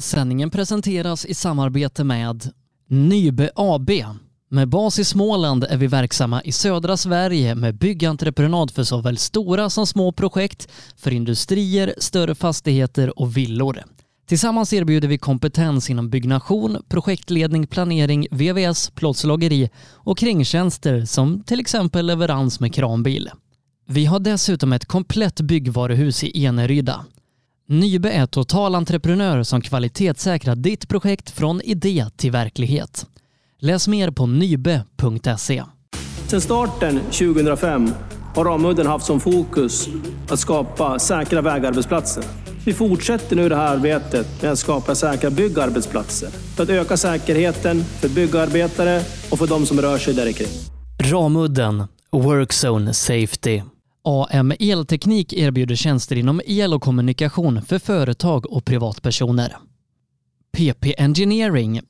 Sändningen presenteras i samarbete med Nybe AB. Med bas i Småland är vi verksamma i södra Sverige med byggentreprenad för såväl stora som små projekt, för industrier, större fastigheter och villor. Tillsammans erbjuder vi kompetens inom byggnation, projektledning, planering, VVS, plåtslageri och kringtjänster som till exempel leverans med kranbil. Vi har dessutom ett komplett byggvaruhus i Eneryda. Nybe är totalentreprenör som kvalitetssäkrar ditt projekt från idé till verklighet. Läs mer på nybe.se. Sedan starten 2005 har Ramudden haft som fokus att skapa säkra vägarbetsplatser. Vi fortsätter nu det här arbetet med att skapa säkra byggarbetsplatser för att öka säkerheten för byggarbetare och för de som rör sig där kring. Ramudden Workzone Safety. AM Elteknik erbjuder tjänster inom el och kommunikation för företag och privatpersoner. PP Engineering.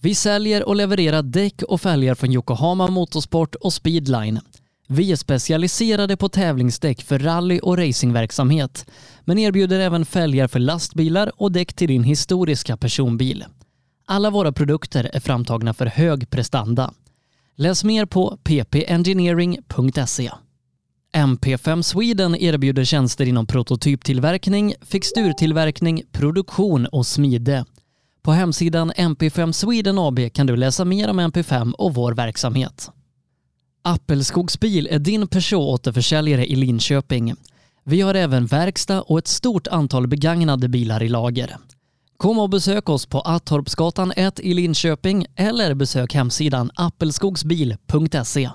Vi säljer och levererar däck och fälgar från Yokohama Motorsport och Speedline. Vi är specialiserade på tävlingsdäck för rally och racingverksamhet, men erbjuder även fälgar för lastbilar och däck till din historiska personbil. Alla våra produkter är framtagna för hög prestanda. Läs mer på ppengineering.se. MP5 Sweden erbjuder tjänster inom prototyptillverkning, fixturtillverkning, produktion och smide. På hemsidan MP5 Sweden AB kan du läsa mer om MP5 och vår verksamhet. Appelskogsbil är din Peugeot-återförsäljare i Linköping. Vi har även verkstad och ett stort antal begagnade bilar i lager. Kom och besök oss på Attorpsgatan 1 i Linköping eller besök hemsidan appelskogsbil.se.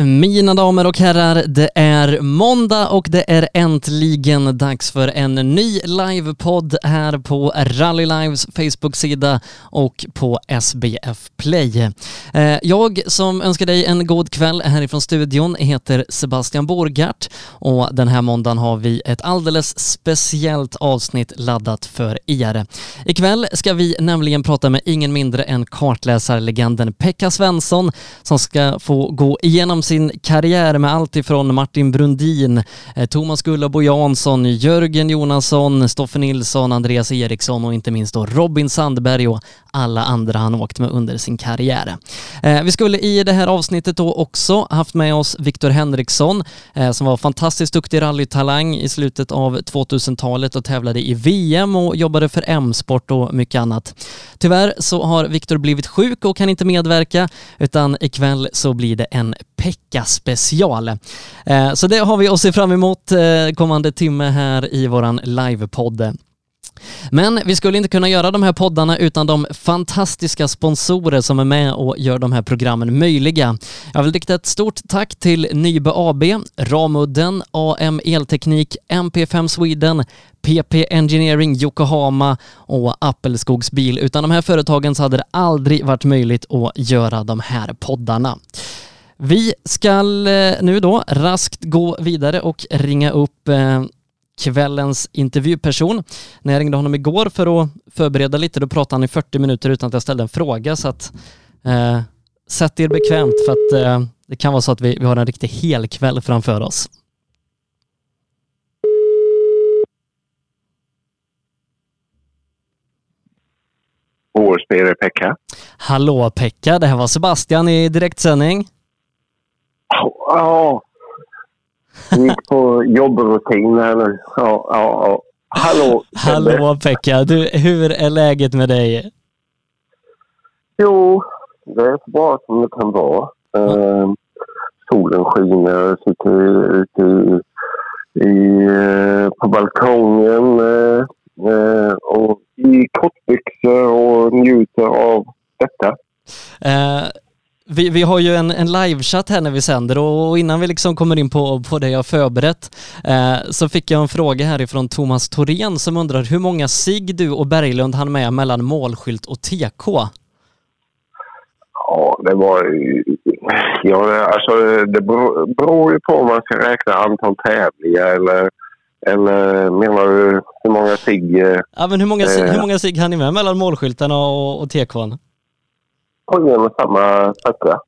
Mina damer och herrar, det är måndag och det är äntligen dags för en ny livepodd här på Rally Lives Facebook-sida och på SBF Play. Eh, jag som önskar dig en god kväll härifrån studion heter Sebastian Borgart och den här måndagen har vi ett alldeles speciellt avsnitt laddat för er. Ikväll ska vi nämligen prata med ingen mindre än kartläsarlegenden Pekka Svensson som ska få gå igenom sin karriär med allt ifrån Martin Brundin, eh, Thomas Gullabo Jansson, Jörgen Jonasson, Stoffe Nilsson, Andreas Eriksson och inte minst då Robin Sandberg och alla andra han åkt med under sin karriär. Eh, vi skulle i det här avsnittet då också haft med oss Viktor Henriksson eh, som var fantastiskt duktig rallytalang i slutet av 2000-talet och tävlade i VM och jobbade för M-sport och mycket annat. Tyvärr så har Viktor blivit sjuk och kan inte medverka utan ikväll så blir det en Pekka special. Eh, så det har vi att se fram emot kommande timme här i våran livepodd. Men vi skulle inte kunna göra de här poddarna utan de fantastiska sponsorer som är med och gör de här programmen möjliga. Jag vill rikta ett stort tack till Nybe AB, Ramudden, AM Elteknik, MP5 Sweden, PP Engineering Yokohama och Appelskogs bil. Utan de här företagen så hade det aldrig varit möjligt att göra de här poddarna. Vi ska eh, nu då raskt gå vidare och ringa upp eh, kvällens intervjuperson. När jag ringde honom igår för att förbereda lite, då pratade han i 40 minuter utan att jag ställde en fråga. Så att eh, sätt er bekvämt för att eh, det kan vara så att vi, vi har en riktig helkväll framför oss. HSB Pekka. Hallå Pekka, det här var Sebastian i direktsändning. Ja, gick på jobbrutin här nu. Ja, ja, ja. Hallå! Hallå Pekka! Du, hur är läget med dig? Jo, det är så bra som det kan vara. Uh, solen skiner, jag sitter ute i, i, uh, på balkongen uh, och i kortbyxor och njuter av detta. Vi, vi har ju en, en livechatt här när vi sänder och innan vi liksom kommer in på, på det jag förberett eh, så fick jag en fråga härifrån Thomas Thorén som undrar hur många sig du och Berglund hann med mellan målskylt och TK? Ja, det var ja, alltså det beror ju på om man ska räkna antal tävlingar eller eller menar du hur många sig? Ja, men hur många, eh, hur många sig hann ni med mellan målskyltarna och, och TKn? En och samma sträcka.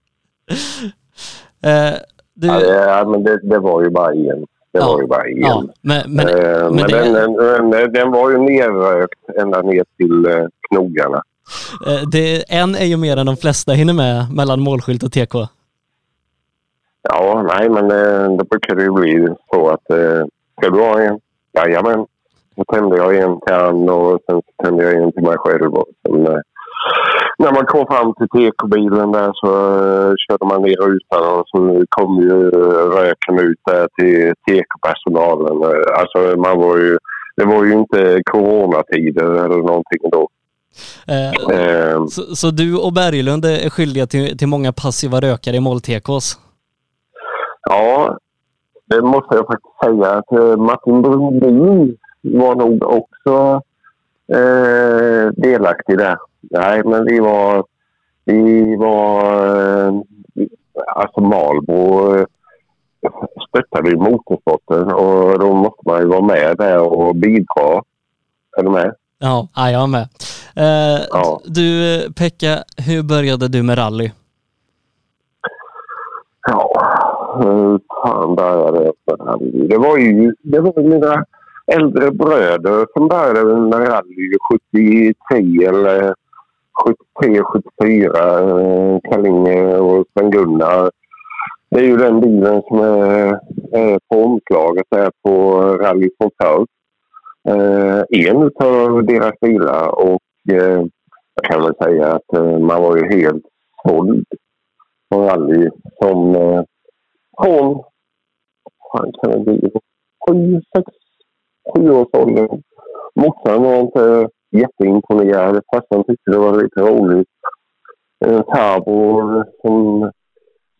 eh, du... ja, det, men det, det, var ju bara en. Det Ja. var ju bara en. Ja, men, men, Eh, men men det- den, den, den, var ju nerrökt ända ner till eh, knogarna. eh, det, en är ju mer än de flesta hinner med mellan målskylt och TK. Ja, nej, men eh, då brukar det ju bli så att eh, ska du ha en? Jajamän. Så tände jag en till han och sen tände jag en till mig själv. Och sen, när man kom fram till TK-bilen där så eh, körde man ner rutan och så kom ju eh, röken ut där till TK-personalen. Eh, alltså man var ju... Det var ju inte coronatider eller någonting då. Eh, Eh, så, så du och Berglund är skyldiga till, till många passiva rökare i mål-TKs? Ja, det måste jag faktiskt säga att Martin Brundin var nog också eh, delaktig där. Nej, men vi var... Vi var... Eh, alltså Malbo eh, stöttade ju motorsporten och då måste man ju vara med där och bidra. Är du med? Ja, ja, jag är med. Eh, Ja. Du, Pekka, hur började du med rally? Ja, hur fan började jag med rally? Det var ju det var mina äldre bröder som började med rally 73 eller 73, 74. Eh, Kallinge och Sven-Gunnar. Det är ju den bilen som är, är på omslaget där på Rally från Eh, en av deras bilar och eh, jag kan väl säga att eh, man var ju helt såld på rally som eh, från, fan kan det bli, sju, sex, sjuårsåldern. Morsan var inte jätteimponerad. Farsan tyckte det var lite roligt. Eh, en farbror som,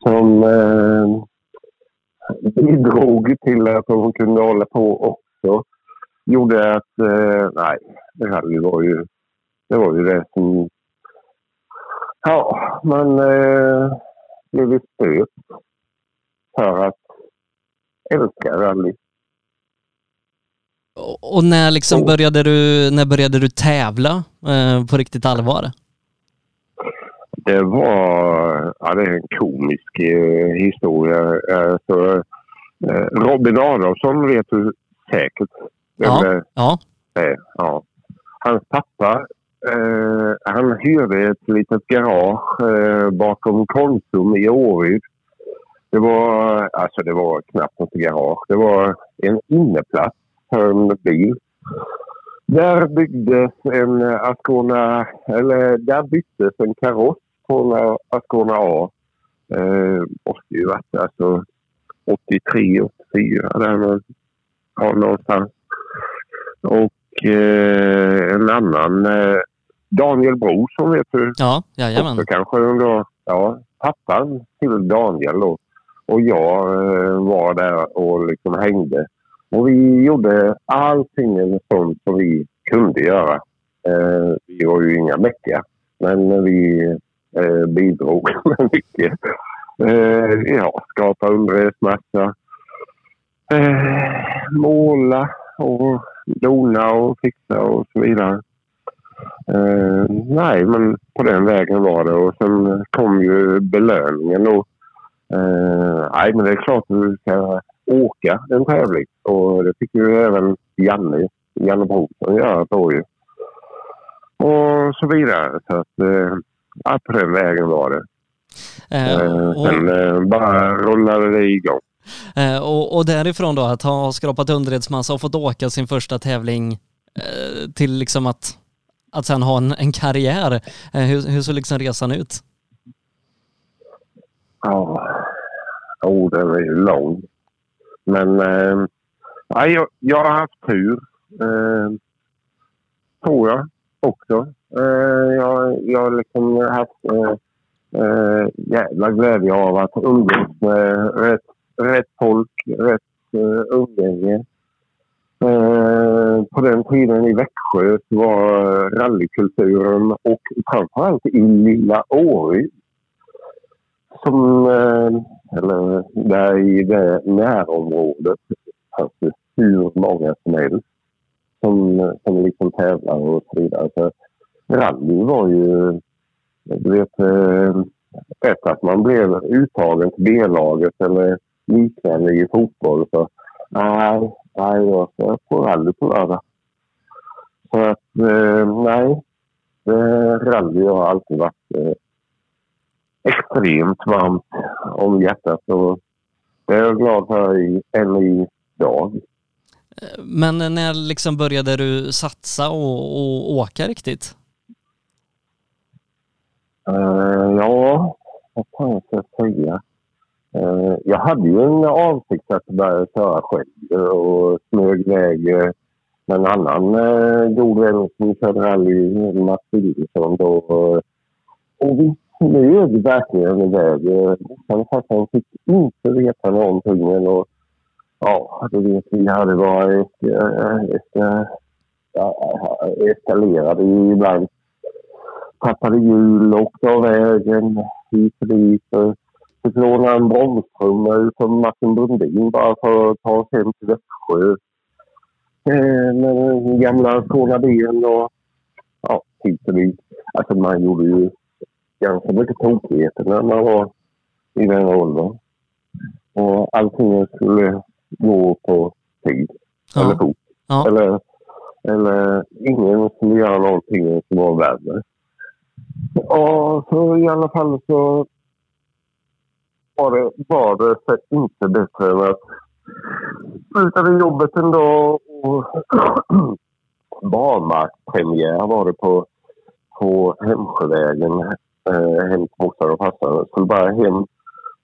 som eh, bidrog till att hon kunde hålla på också gjorde att, eh, nej, rally var ju, det var ju det som, ja, man eh, blev ju stöpt för att älska rally. Och, när liksom Oh. började du, när började du tävla eh, på riktigt allvar? Det var, ja det är en komisk eh, historia. Alltså, eh, Robin Adolfsson vet du säkert Ja. det Ja, är. Ja. Hans pappa eh, han hyrde ett litet garage eh, bakom Konsum i Åryd. Det var, alltså det var knappt något garage. Det var en inneplats för en bil. Där byggdes en Ascona, eller där byttes en kaross på en Ascona A. Eh, måste ju varit alltså 83, 84 där ja, någonstans. Och eh, en annan eh, Daniel Bro som vet du ja, jajamän. också kanske då, ja, pappan till Daniel då. Och jag eh, var där och liksom hängde. Och vi gjorde allting sånt som vi kunde göra. Eh, vi var ju inga mäckiga, men vi eh, bidrog med mycket. Eh, ja, skapa underredsmassa. Eh, måla och dona och fixa och så vidare. Eh, nej, men på den vägen var det. Och sen kom ju belöningen då. Eh, nej, men det är klart att du ska åka en tävling. Och det fick ju även Janne, Janne Brorsson göra då ju. Och så vidare. Så att, eh, ja, på den vägen var det. Eh, Eh, och, sen eh, bara rullade det igång. eh, och, och därifrån då, att ha skrapat underredsmassa och fått åka sin första tävling eh, till liksom att, att sen ha en, en karriär. Hur, hur såg liksom resan ut? Ja, oh, den är ju lång. Men eh, jag, jag har haft tur. Eh, tror jag också. Eh, jag, jag har liksom haft eh, eh, jävla glädje av att umgås med rätt, rätt folk, rätt eh, umgänge. Eh, på den tiden i Växjö var rallykulturen och framförallt i lilla Åryd som, eh, eller där i det närområdet fanns det hur många som helst som, som liksom tävlar och så vidare. Så rally var ju, du vet, eh, rätt att man blev uttagen till B-laget eller liknande i fotboll så Nej, nej, jag ska på rally på lördag. Så att, eh, nej. Rally har alltid varit extremt varmt om hjärtat och det är jag glad för i, än idag. Men när liksom började du satsa och, och åka riktigt? Uh, ja, vad fan ska jag säga? Uh, jag hade ju en avsikt att börja köra själv och smög iväg med en annan uh, god vän som körde rally, Mats Wilhelmsson. Och vi flög verkligen iväg. Han farsan fick inte veta någonting. Och, ja, det vet, vi hade varit... Eh, eh, eskalerade ju ibland. Tappade hjul, åkte av vägen hit och dit. Fick låna en bromstrumma från Martin Brundin bara för att ta oss hem till Växjö. Eh, med gamla ben och ja, hit och dit. Alltså man gjorde ju ganska mycket tokigheter när man var i den åldern. Och allting skulle gå på tid. Ja. Eller fort. Ja. Eller, eller ingen skulle göra någonting som var värre. Och så i alla fall så var det, var det inte bättre än att slutade jobbet en dag och barmarkspremiär var det på, på Hemsjövägen eh, hem till morsan och farsan. Jag skulle bara hem,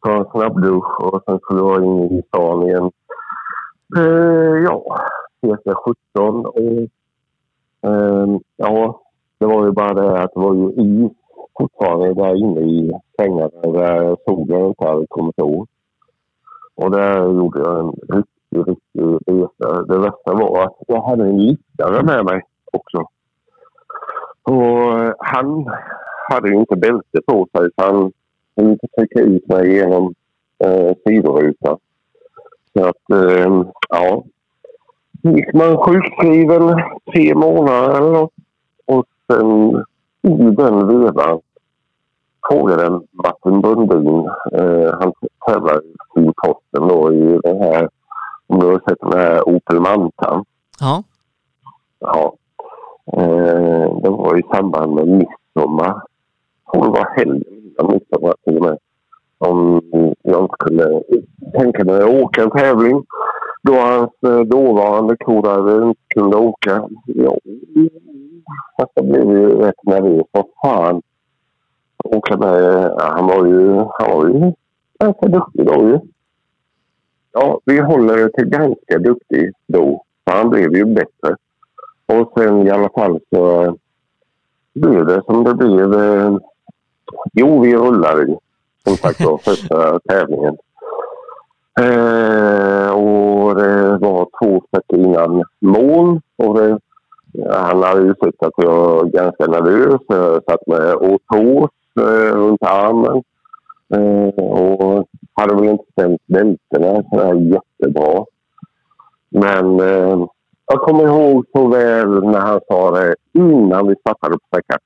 ta en snabbdusch och sen skulle jag in i stan igen. Eh, ja, cirka 17. Och, eh, ja, det var ju bara det att det var ju is fortfarande där inne i sängarna där solen inte hade kommit åt. Och där gjorde jag en riktig, riktig resa. Det värsta var att jag hade en liggare med mig också. Och han hade ju inte bälte på sig så han kunde trycka ut mig genom eh, sidorutan. Så att, eh, ja. gick man sjukskriven tre månader eller något. Och sen i den vevan frågade Martin Brundin, eh, han tävlar i posten då i den här, om du har sett den här Opel Mantan. Ja. Ja. Eh, det var i samband med midsommar tror det var helgen innan midsommar till och med. Om jag inte kunde tänka mig att åka en tävling. Då hans eh, dåvarande kodare inte kunde åka. Ja, jag blev ju rätt nervös. Vad fan. Åka med. Han var ju, han var ju ganska duktig då ju. Ja, vi håller till ganska duktig då. Han blev ju bättre. Och sen i alla fall så blev det som det blev. Eh, Jo, vi rullar ju. Som sagt var, första tävlingen. Eh, och det var två stycken innan mål. Och det, han hade ju sett att jag var ganska nervös. Jag satt med åtås eh, runt armen. Eh, och hade väl inte stämt bältena sådär jättebra. Men eh, jag kommer ihåg så väl när han sa det innan vi startade på sträckan.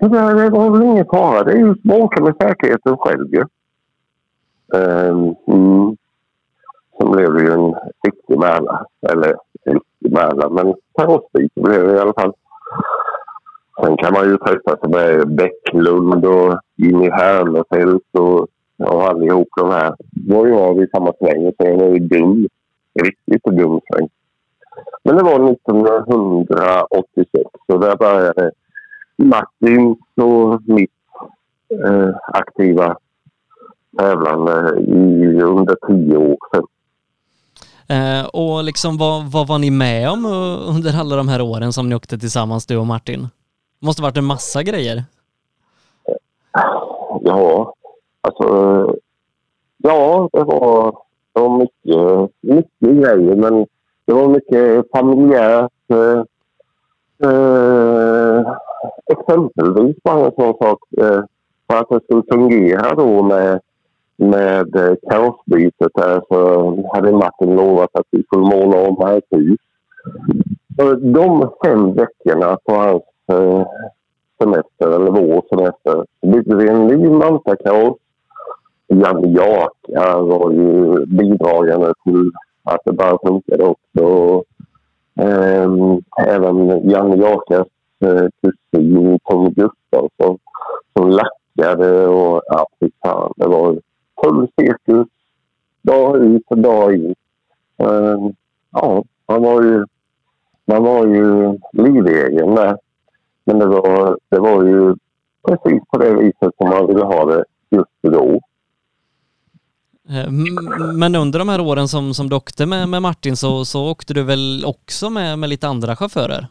Det var väl ingen fara. Det är ju bråka åka med säkerheten själv ju. Um, mm. Sen blev det ju en riktig mäla. Eller en riktig mäla, men karossbit blev det i alla fall. Sen kan man ju träffa sig med Bäcklund och Jimmy Härnefelt och och allihop de här. Då var jag i samma sväng och sen var ju dum. Riktigt dum sväng. Men det var 1986 och där började Martins och mitt eh, aktiva tävlande i under tio år sedan. Eh, och liksom vad, vad var ni med om under alla de här åren som ni åkte tillsammans du och Martin? Det måste varit en massa grejer? Ja, alltså ja, det var, det var mycket, mycket grejer men det var mycket familjärt. Eh, eh, exempelvis bara en sån sak eh, för att det skulle fungera då med, med eh, karossbytet där så hade Martin lovat att vi skulle måla om hans hus. De fem veckorna på hans eh, semester, eller vår semester, byggde vi en ny Manta-kaross. Janne Jaka var ju bidragande till att det bara funkade också. Um, även Janne Jakas Eh, kusin Tommy Gustafsson som lackade och ja, fy fan, det var full cirkus dag ut och dag in. Um, ja, man var ju, man var ju livegen där. Men det var, det var ju precis på det viset som man ville ha det just då. Eh, men under de här åren som, som du åkte med, med Martin så, så åkte du väl också med, med lite andra chaufförer?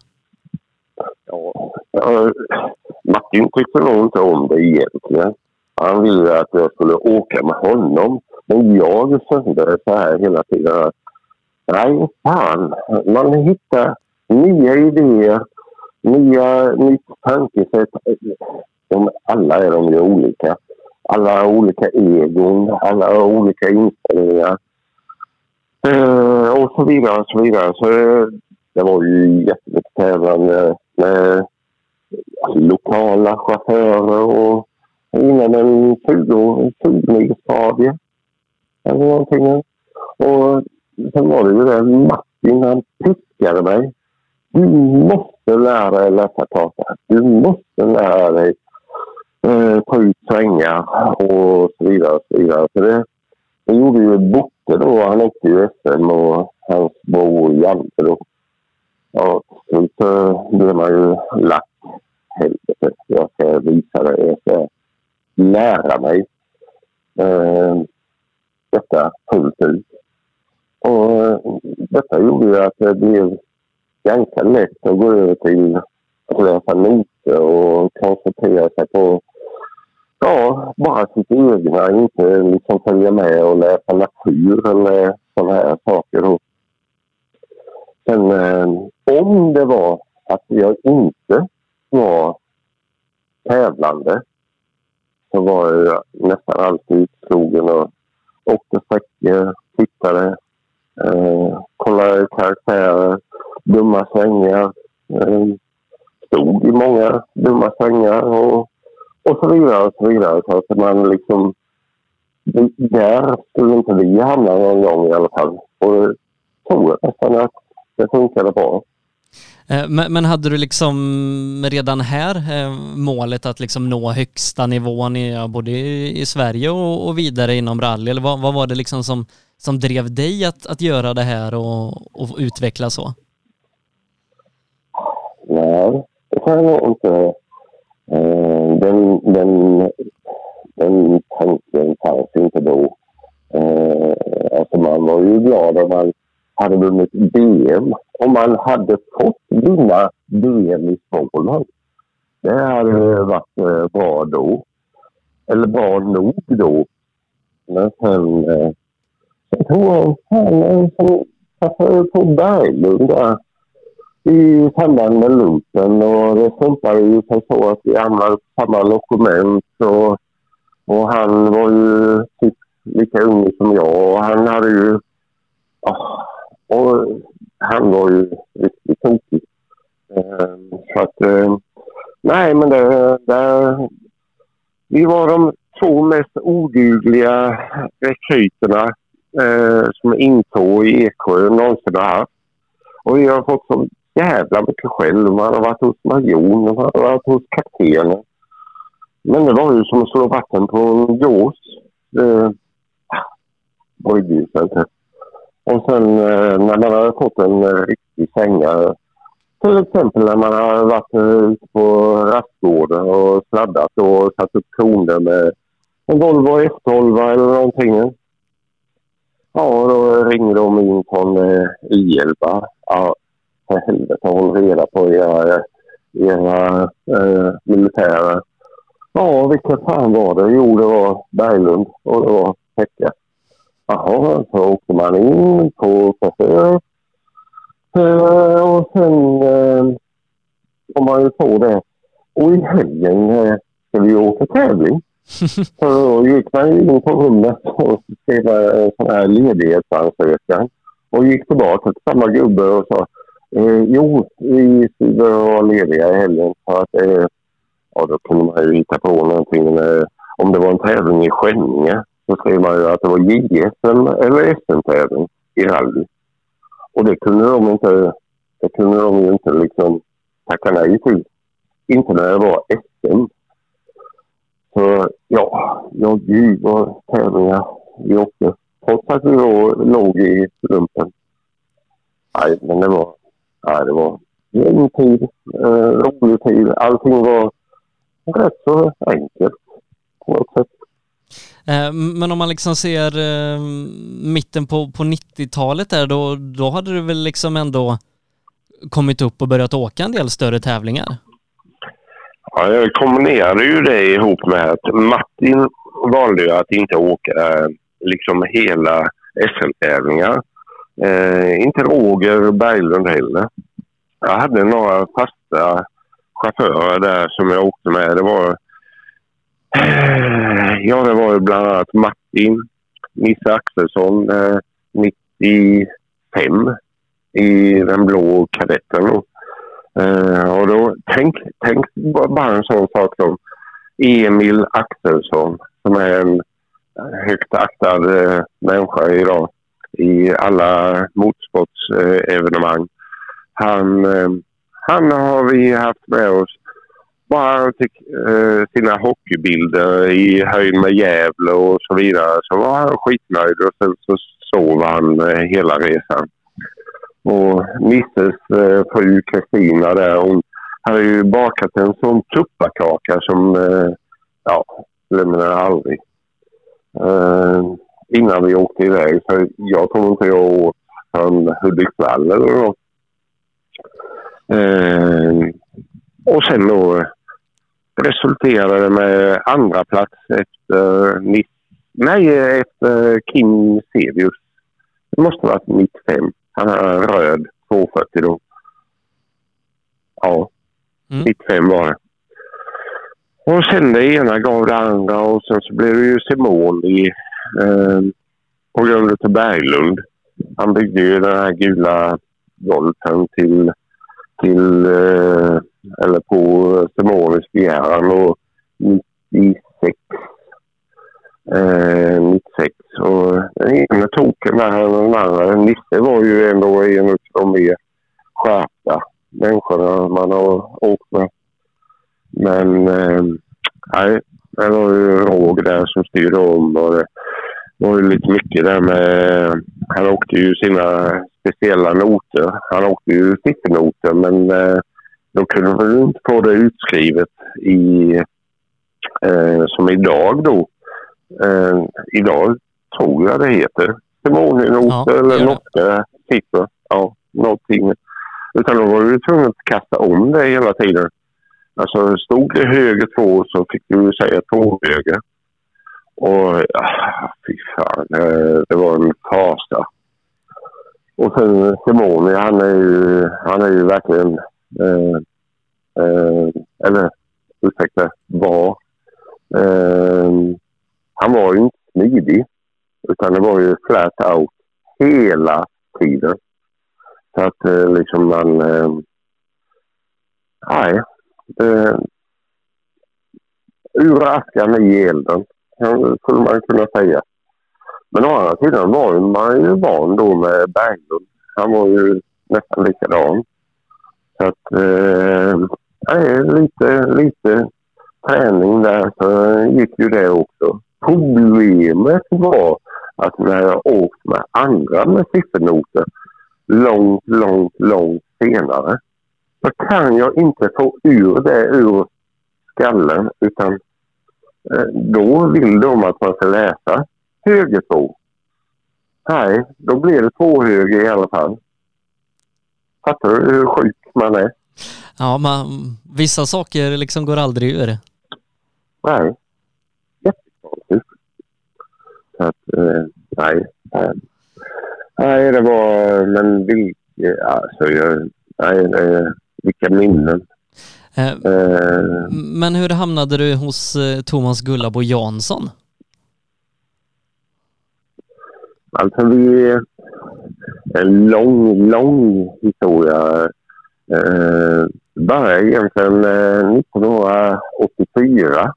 Martin tyckte nog inte om det egentligen. Han ville att jag skulle åka med honom. Men jag kände så här hela tiden. Nej, fan. Man hittar nya idéer, nya, nytt tankesätt. De, alla är de ju olika alla har olika egon, alla har olika inställningar. Eh, och så vidare och så vidare. Så eh, det var ju jättemycket tävlande med lokala chaufförer och innan en 20, 20 stadie eller någonting. Och sen var det ju det, Martin han piskade mig. Du måste lära dig läsa karta. Du måste lära dig eh, ta ut svängar och så vidare. Och så vidare. Så det, det gjorde ju Botte då. Han åkte ju SM och hans bror Jante då. Ja, så blev man ju lack. Helvete, jag ska visa dig. Jag ska lära mig eh, detta fullt ut. Och eh, detta gjorde ju att det blev ganska lätt att gå över till att läsa noter och koncentrera sig på Ja, bara sitt egna. Inte liksom följa med och läsa natur eller sådana här saker. Och sen eh, om det var att jag inte var tävlande så var jag nästan alltid utslogen och åkte sträckor, tittade, eh, kollade karaktärer, dumma svängar. Eh, stod i många dumma svängar och och så vidare och så vidare. Så att man liksom... Där skulle inte vi hamna någon gång i alla fall. Och jag tror nästan att det funkade bra. Eh, men, men, hade du liksom redan här eh, målet att liksom nå högsta nivån i, både i Sverige och, och vidare inom rally? Eller vad, vad, var det liksom som, som drev dig att, att göra det här och, och utveckla så? Nej, det kan jag inte eh, den, den, den tanken fanns inte då. Alltså man var ju glad om man hade vunnit DM. Om man hade fått vinna DM i Småland. Det hade varit eh, bra då. Eller bra nog då. Men sen, eh, sen tror jag han som passade på Berglund där i samband med lumpen och det slumpade ju sig så att vi hamnade på samma dokument och, och han var ju typ lika ung som jag och han hade ju... Oh, och han var ju riktigt tokig. Ehm, så att... Ehm, nej, men det, det... Vi var de två mest odugliga rekryterna eh, som intog i Eksjö någonsin har haft. Och vi har fått så jävla mycket själv. Man har varit hos majon, man har varit hos kaptenen. Men det var ju som att slå vatten på en gås. Det brydde sig inte. Och sen eh, när man har fått en eh, riktig sänga till exempel när man har varit eh, ute på rastgården och sladdat och satt upp koner med en Volvo F12 eller någonting. Ja, då ringer de in från eh, I11. Ja, för helvete håll reda på era, era eh, militärer. Ja, vilka fan var det? Jo, det var Berglund och det var Häcke. Jaha, så åkte man in på förhör. Eh, och sen eh, kom man ju på det. Och i helgen eh, ska vi åka tävling. så då gick man in på rummet och skrev en sån här ledighetsansökan. Och gick tillbaka till samma gubbe och sa Eh, jo, vi skulle vara lediga i helgen för att eh, ja, då kunde man ju hitta på någonting. Eh, om det var en tävling i Skänninge så skrev man ju att det var JSM eller SM-tävling. i rally. Och det kunde de inte, det kunde de ju inte liksom tacka nej till. Inte när det var SM. Så ja, jag gud vad tävlingar vi åkte. Trots att vi då låg i lumpen. Nej, men det var, nej, det var en tid, eh, rolig tid. Allting var rätt så enkelt på något sätt. Eh, men om man liksom ser eh, mitten på, på 90-talet där, då, då hade du väl liksom ändå kommit upp och börjat åka en del större tävlingar? Ja, jag kombinerade ju det ihop med att Martin valde ju att inte åka eh, liksom hela SM-tävlingar. Eh, inte Roger Berglund heller. Jag hade några fasta chaufförer där som jag åkte med. Det var, eh, Eh, ja, det var ju bland annat Martin, Nisse Axelsson, eh, 95 i den blå kadetten. Uh, och då, tänk, tänk bara en sån sak som Emil Axelsson som är en högt aktad eh, människa idag i alla motorsportsevenemang. Eh, han, eh, han har vi haft med oss. Bara han fick eh, sina hockeybilder i höjd med Gävle och så vidare så var han skitnöjd och sen så sov han eh, hela resan. Och Nisses eh, fru Kristina där, hon hade ju bakat en sån tuppakaka som, eh, ja, glömmer jag aldrig. Eh, innan vi åkte iväg. Så jag tror inte jag åt från Hudiksvall eller något. Eh, och sen då resulterade med andra plats efter Nis Nej, efter Kim Sevius. Det måste ha varit 95. Han är röd, 240 då. Ja, mm. 95 var det. Och sen det ena gav det andra och sen så blev det ju Simon i, eh, på grund av Berglund. Han byggde ju den här gula Golfen till, till eh, eller på eh, Simons begäran och 96 eh, 96. Och den ena token där än den andra. Nisse var ju ändå en av de mer skärpta människorna man har åkt med. Men eh, nej, det var ju Råg där som styrde om och det var ju lite mycket där med... Han åkte ju sina speciella noter. Han åkte ju siffernoter men eh, de kunde väl inte få det utskrivet i eh, som idag då Eh, idag tror jag det heter Simonienoter ja, eller norska siffror. Ja, någonting. Utan då var du tvungen att kasta om det hela tiden. Alltså stod det höger två så fick du säga två höger. Och ja, fy fan, det, det var en fasa. Och sen Simone, han är ju, han är ju verkligen... Eh, eh, eller ursäkta, var. Eh, han var ju inte smidig. Utan det var ju flat out hela tiden. Så att eh, liksom man... Eh, nej. Eh, ur askan i elden, skulle man kunna säga. Men å andra sidan var man ju van då med Berglund. Han var ju nästan likadan. Så att... Eh, lite, lite träning där så gick ju det också. Problemet var att när jag åkt med andra med siffernoter långt, långt, långt senare så kan jag inte få ur det ur skallen utan eh, då vill de att man ska läsa höger två. Nej, då blir det två höger i alla fall. Fattar du hur sjukt man är? Ja, man, vissa saker liksom går aldrig ur. Nej jättekonstigt. Så att, eh, nej. Nej, det var, men vilka, alltså, jag, nej, det, vilka minnen. Eh, eh, men hur hamnade du hos eh, Thomas Gullabo Jansson? Alltså vi, en lång, lång historia. Eh, började egentligen eh, 1984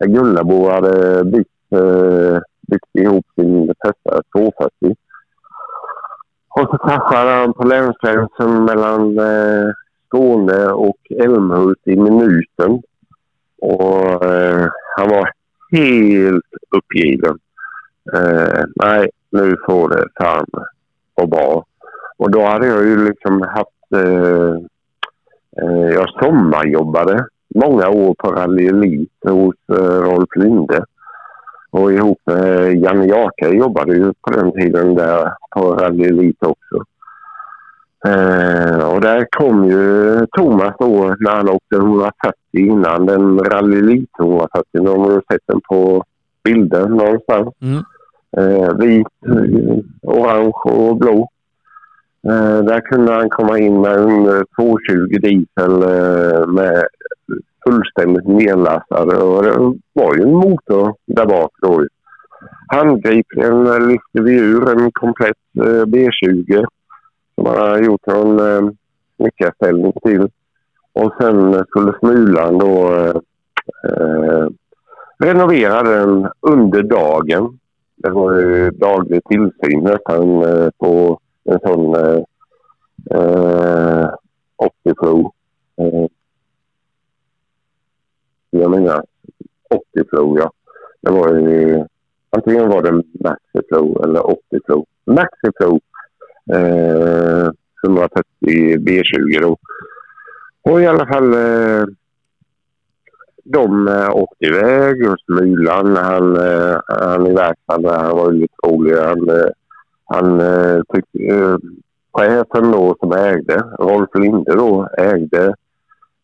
eh, Gullabo hade byggt, eh, byggt ihop sin första 240. Och så kraschade han på länsgränsen mellan eh, Skåne och Älmhult i minuten. Och eh, han var helt uppgiven. Eh, nej, nu får det fan vara bra. Och då hade jag ju liksom haft... Eh, eh, jag sommarjobbade många år på Rally hos eh, Rolf Linde. Och ihop med Janne Jaka jobbade ju på den tiden där på Rally Elite också. Eh, och där kom ju Thomas då när han åkte 140 innan den Rally Elite 140. De har sett den på bilder någonstans. Mm. Eh, vit, orange och blå. Eh, där kunde han komma in med en 220 diesel eh, med fullständigt nedlastad. Och det var ju en motor där bak då. Handgripligen lyfte vi ur en komplett eh, B20 som han hade gjort någon eh, snickarställning till. Och sen skulle Smulan då eh, eh, renovera den under dagen. Det var ju daglig tillsyn nästan eh, på en sån eh, eh, Optiflow. Eh, jag menar Optiflow, ja. Det var ju antingen var det Maxi Pro eller Optiflow. Maxiflow eh, 130 B20 då. Och i alla fall eh, de eh, åkte iväg och Smulan han, eh, han i verkstaden han var lite rolig. Han, eh, han eh, tyckte, eh, chefen då som ägde, Rolf Linde då, ägde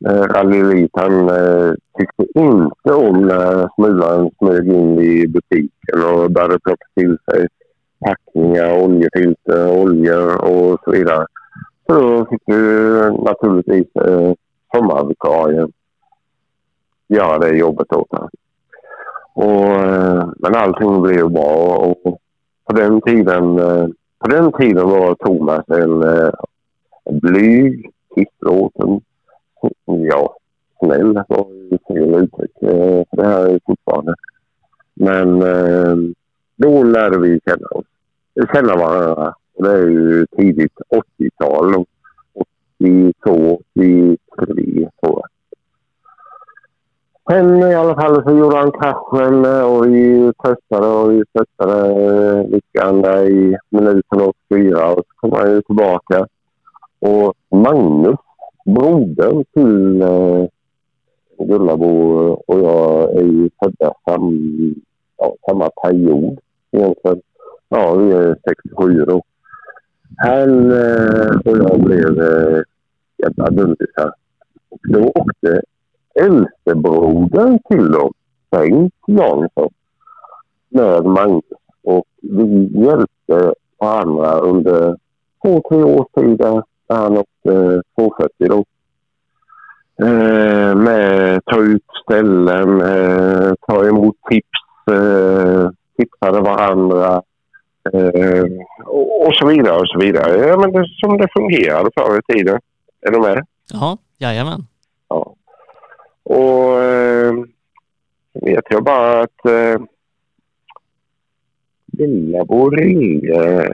eh, Rally Elite. Han eh, tyckte inte om när Smulan smög in i butiken och började plocka till sig packningar, oljefilter, oljor och så vidare. Så då fick du eh, naturligtvis eh, sommarvikarien göra det jobbet åt honom. Och, eh, men allting blev bra och på den tiden, eh, på den tiden var Thomas en, en blyg, tystlåten, ja, snäll var ju fel uttryck eh, för det här är fortfarande. Men då lärde vi känna oss, känna varandra. Och det är ju tidigt 80-tal, 82, 83 tror jag. Men i alla fall så gjorde han kraschen eh, och vi testade och vi testade eh, lyckan där i minuten 84 och så kom han ju tillbaka. Och Magnus, brodern till eh, Gullabo och jag är ju födda sam, ja, samma period egentligen. Ja, vi är 67 då. Han eh, och jag blev eh, jävla dundisar. Då åkte äldstebrodern till dem, Bengt Jansson, med Magnus. Och vi hjälpte varandra under två, tre års tid där han åkte 240 då. Eh, med ta ut ställen, eh, ta emot tips, eh, tipsade varandra eh, och, och, så vidare och så vidare. Ja, men det, som det fungerade förr i tiden. Är du med? Ja, jajamän. Ja. Och eh, vet jag bara att eh, Villabo ringde,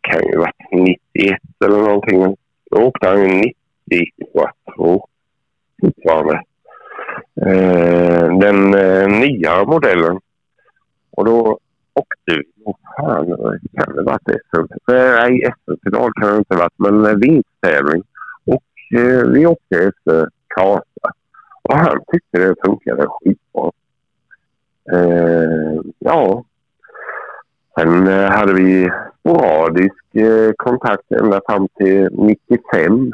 kan ju varit 91 eller någonting. Då åkte han ju 90 quattro fortfarande. Eh, den eh, nya modellen. Och då åkte vi, Åh, fan kan det varit SM? Nej, SM-final kan det inte ha varit, men vinsttävling. Och eh, vi åkte efter Kasa. Och han tyckte det funkade skitbra. Eh, ja. Sen eh, hade vi sporadisk eh, kontakt ända fram till 95.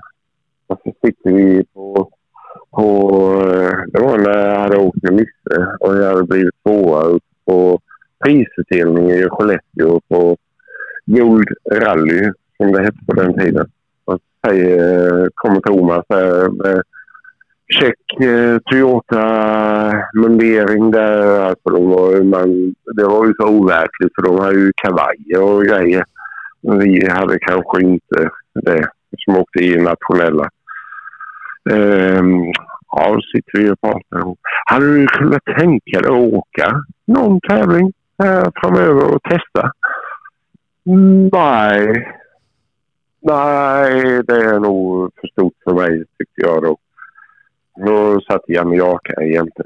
Och så sitter vi på, på eh, det var när jag hade åkt med Nisse och jag hade blivit tvåa på prisutdelningen i Skellefteå på Gold Rally som det hette på den tiden. Och så säger, kommer Thomas med check eh, Toyota-mundering där. Alltså de var, man, det var ju så overkligt för de hade ju kavajer och grejer. Vi hade kanske inte det som åkte i nationella. Um, ja, sitter vi och pratar. Hade du kunnat tänka dig att åka någon tävling här framöver och testa? Mm, nej. Nej, det är nog för stort för mig tyckte jag då. Då satt Janne här jämte.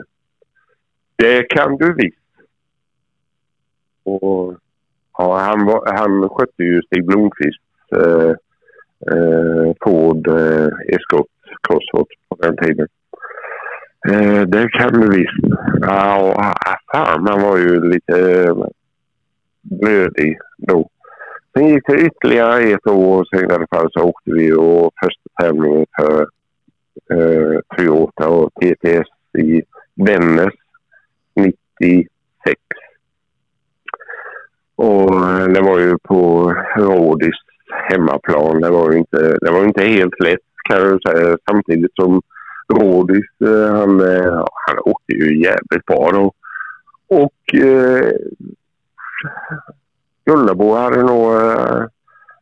Det kan du visst. Och, ja, han, var, han skötte ju Stig Blomqvists eh, eh, Ford eh, Escort Crossroads på den tiden. Eh, det kan du visst. Ja, och, ah, ah, fan, man var ju lite eh, blödig då. Sen gick det ytterligare ett år och sen i alla fall så åkte vi och första tävlingen för eh, Toyota och TTS i Vännäs 96. Och eh, det var ju på Rådis hemmaplan. Det var ju inte, det var inte helt lätt kan jag säga. Samtidigt som Rådis, eh, han, eh, han åkte ju jävligt bra då. Och eh, Gullabo hade nog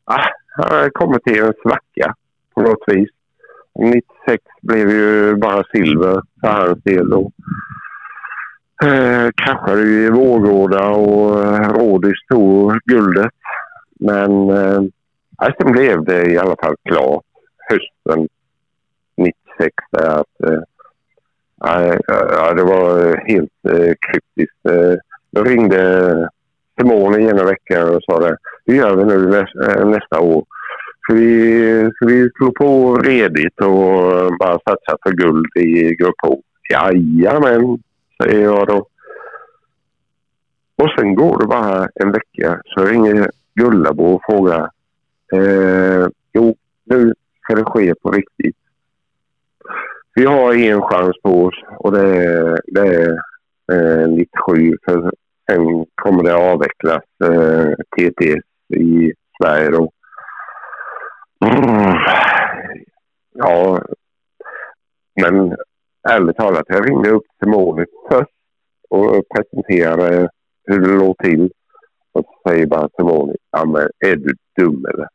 ah, han hade kommit till en svacka på något vis. 96 blev ju bara silver för hans del. Och, eh, kraschade ju i Vårgårda och eh, Rådis tog guldet. Men eh, sen blev det i alla fall klart hösten 96 där att eh, ja, det var helt eh, kryptiskt. Eh, jag ringde Simone ena veckan och sa det. Hur gör vi nu nästa, eh, nästa år? Så vi, så vi slog på redigt och bara satsade för guld i Grupp H? Jajamän, säger jag då. Och sen går det bara en vecka så ringer Gullabo och frågar. Eh, jo, nu ska det ske på riktigt. Vi har en chans på oss och det är, det är eh, 97. För sen kommer det avvecklas eh, TTS i Sverige då. Mm. Ja, men ärligt talat, jag ringde upp till målet först och presenterade hur det låg till. Och så säger bara till målet, ja men är du dum eller?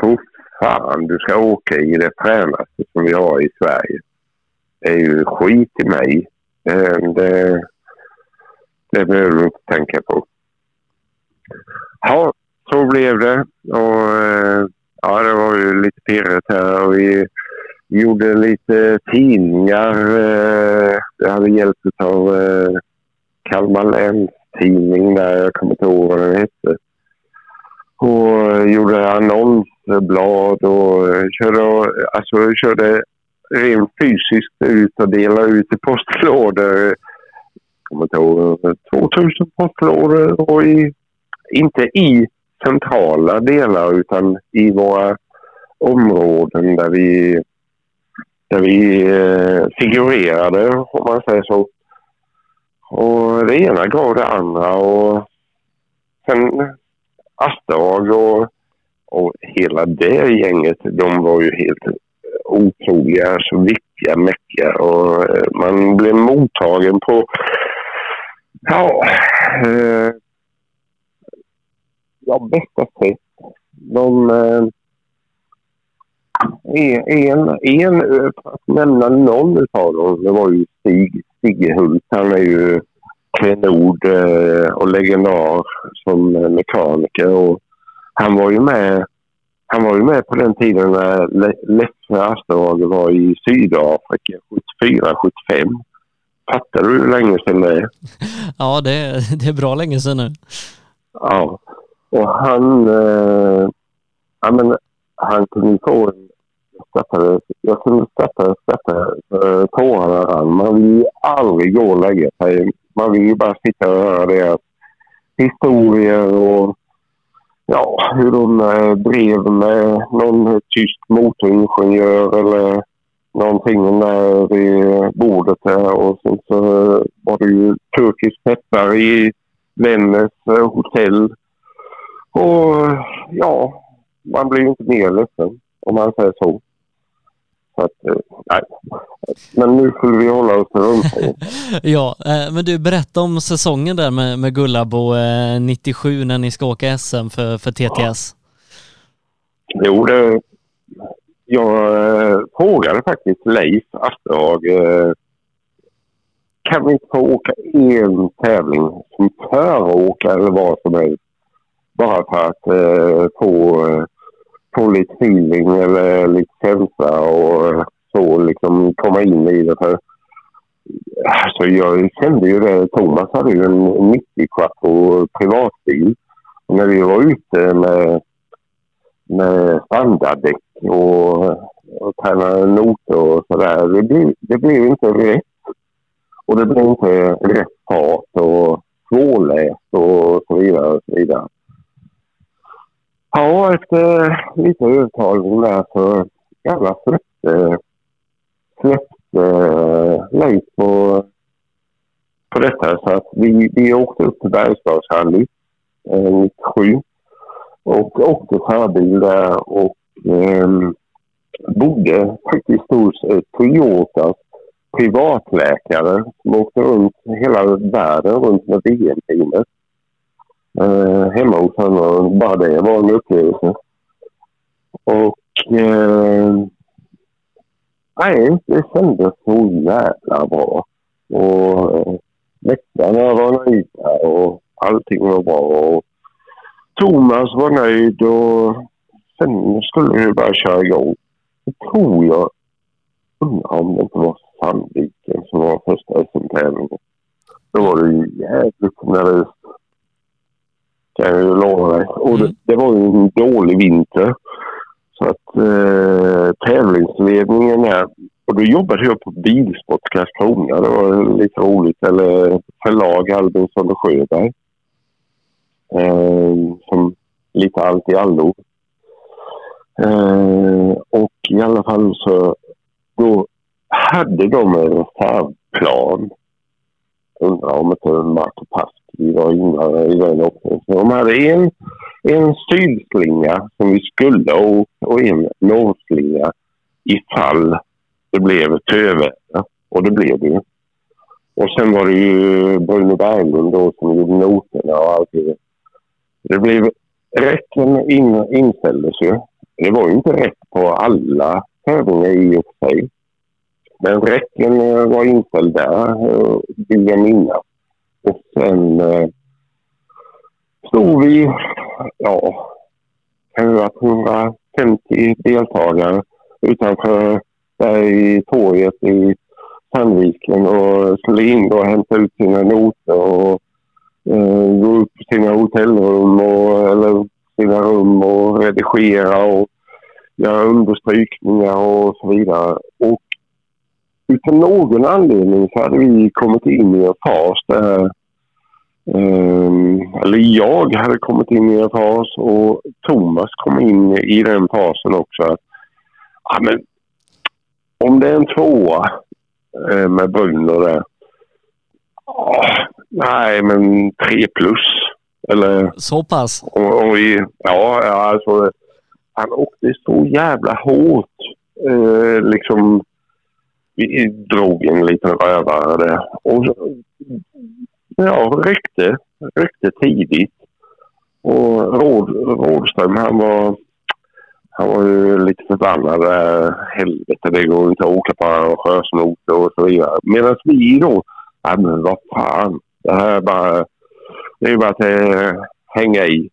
Tro fan du ska åka i det fränaste som vi har i Sverige. Det är ju skit i mig. Det, det, det behöver du inte tänka på. Ja, så blev det. Och eh, ja, det var ju lite pirrigt här och vi gjorde lite tidningar. Jag det hade hjälp av eh, Kalmar läns tidning där, jag kommer inte ihåg vad den hette. Och gjorde annonsblad och körde, alltså, körde rent fysiskt ut och delade ut i postlådor. Jag kommer inte ihåg, 2000 postlådor och i, inte i centrala delar utan i våra områden där vi, där vi eh, figurerade, om man säger så. Och det ena gav det andra och sen Asterag och, och hela det gänget, de var ju helt otroliga, så viktiga, mäckiga och eh, man blev mottagen på ja, eh, ja, bästa sätt. De, eh, en, en, för att nämna någon av dem, det var ju Stig, Hult. Han är ju klenod eh, och legendar som mekaniker. Och han var ju med han var ju med på den tiden när Leffe Asterhage var i Sydafrika 74-75. Fattar du hur länge sedan det är? Ja, det det är bra länge sedan nu. Ja, och han, eh, ja, men, han kunde få en skrattade, jag kunde skratta, skratta eh, tårarna rann. Man vill ju aldrig gå och lägga sig. Man vill ju bara sitta och höra deras historier och ja, hur de eh, drev med någon tysk motoringenjör eller någonting där vid bordet här Och sen så var det ju turkisk peppar i Vännäs eh, hotell. Och ja, man blir ju inte mer ledsen om man säger så. Så att, eh, nej. Men nu skulle vi hålla oss runt. ja, eh, men du berätta om säsongen där med, med Gullabo 97 när ni ska åka SM för, för TTS. Jo, det, jag eh, frågade faktiskt Leif Asterhag kan vi inte få åka en tävling som föråkare eller vad som helst? Bara för att eh, få eh, få lite feeling eller lite känsla och eh, så liksom komma in i det. För, alltså jag kände ju det. Thomas hade ju en 90 quattro privatbil. Och när vi var ute med, med standarddäck och, och tränade noter och sådär. Det blev, det blev inte rätt. Och det blev inte rätt fart och svårläst och så vidare. Och så vidare. Ja, efter eh, lite övertalning där så jävla släppte, släppte eh, Leif på, på detta. Så att vi, vi åkte upp till Bergslagsrally eh, 97 och åkte förbil där och eh, bodde faktiskt hos eh, Toyotas privatläkare som åkte runt hela världen runt med VM-teamet eh, hemma hos honom. Bara det var en upplevelse. Och eh, nej, det kändes så jävla bra. Och eh, väktarna var nöjda och allting var bra. Och Thomas var nöjd och sen skulle vi bara köra igång. Det tror jag, undrar om det inte var Sandviken som var första SM-tävlingen. Då var det ju jävligt nervöst kan jag ju lova dig. Och det, mm. det var ju en dålig vinter. Så att eh, tävlingsledningen här... Och då jobbade jag på Bilsport Karlskrona. Det var lite roligt. Eller förlag Albinsson och Sjöberg. Eh, som lite allt i allo. Eh, och i alla fall så då hade de en reservplan. Undrar om inte Marco Pass vi var inne i den också. Så de hade en, en sydslinga som vi skulle och, och en norrslinga ifall det blev töväder. Och det blev det ju. Och sen var det ju Bruno Berglund då som gjorde noterna och allt det. Det blev... Räcken in, inställdes ju. Det var ju inte rätt på alla tävlingar i och för sig. Men räcken eh, var inställd där, eh, vill jag minnas. Och sen eh, stod vi, ja, kan vara 150 deltagare utanför där i torget i Sandviken och skulle in och hämta ut sina noter och eh, gå upp till sina hotellrum och, eller sina rum och redigera och göra understrykningar och så vidare. Och utav någon anledning så hade vi kommit in i en fas där Um, eller jag hade kommit in i en fas och Thomas kom in i den fasen också. ja, men, om det är en tvåa uh, med Brunner där. Oh, nej, men tre plus. Eller, så pass? Om, om vi, ja, alltså han åkte så jävla hårt. Uh, liksom vi drog en liten rövare där. Och ja, räckte, räckte tidigt. Och Råd, Rådström han var, han var ju lite förbannad. Helvete, det går inte att åka på sjösnoter och så vidare. Medan vi då, ja men vad fan. Det här är bara, det är bara att äh, hänga i.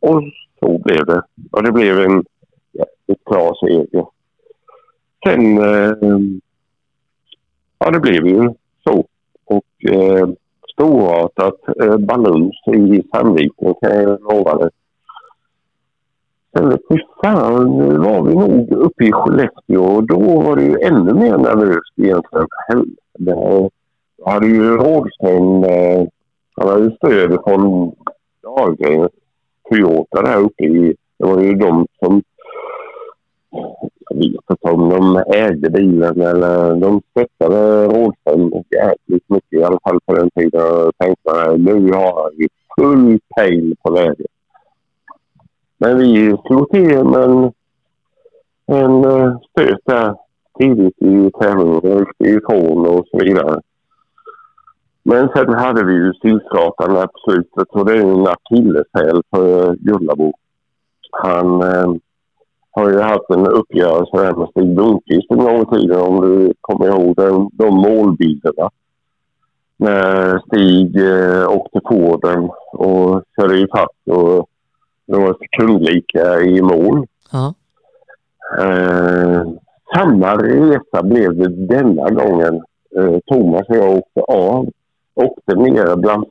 Och så blev det. Och det blev en jäkligt klar seger. Sen, eh, ja det blev ju så. Och eh, storartat eh, balans i Sandviken kan jag lova dig. Sen fy fan, nu var vi nog uppe i Skellefteå och då var det ju ännu mer nervöst egentligen. Helvete. Jag hade ju Rådström, eh, han hade ju stöd från Dahlgren, Toyota där uppe i, det var ju de som jag vet inte om de ägde bilen eller de stöttade Rådström jäkligt mycket i alla fall på den tiden. Jag tänkte nu har vi full pejl på vägen. Men vi slog till med en, en eh, stöt där tidigt i tävlingen, ifrån och så vidare. Men sen hade vi ju stillstartaren där på slutet och det är en akilleshäl för Gullabo. Han eh, har ju haft en uppgörelse här med Stig Lundqvist en gång i tiden om du kommer ihåg den, de målbilderna. När Stig eh, åkte på den och körde ifatt och det var sekundlika i mål. Ja. Eh, samma resa blev det denna gången. Eh, Thomas och jag åkte av. Åkte ner bland,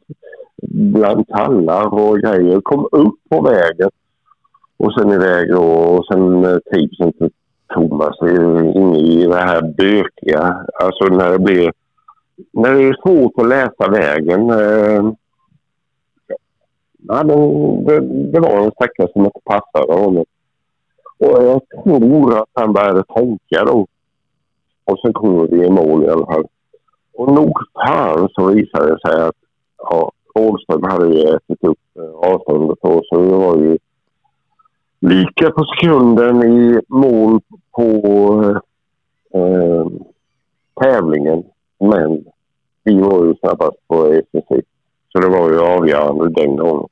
bland tallar och grejer. Kom upp på vägen. Och sen iväg då. Och sen eh, typ trivs inte Thomas inne i det här bökiga. Alltså när det blir... När det är svårt att läsa vägen. Eh, ja, det, det, det var en sträcka som inte passade honom. Och jag tror att han började tänka då. Och sen kom vi i mål i alla fall. Och nog fan så visade det sig att ja, Rådström hade ju ätit upp eh, avståndet då, så det var ju lika på sekunden i mål på eh, tävlingen. Men vi var ju snabbast på SSC. Så det var ju avgörande den gången.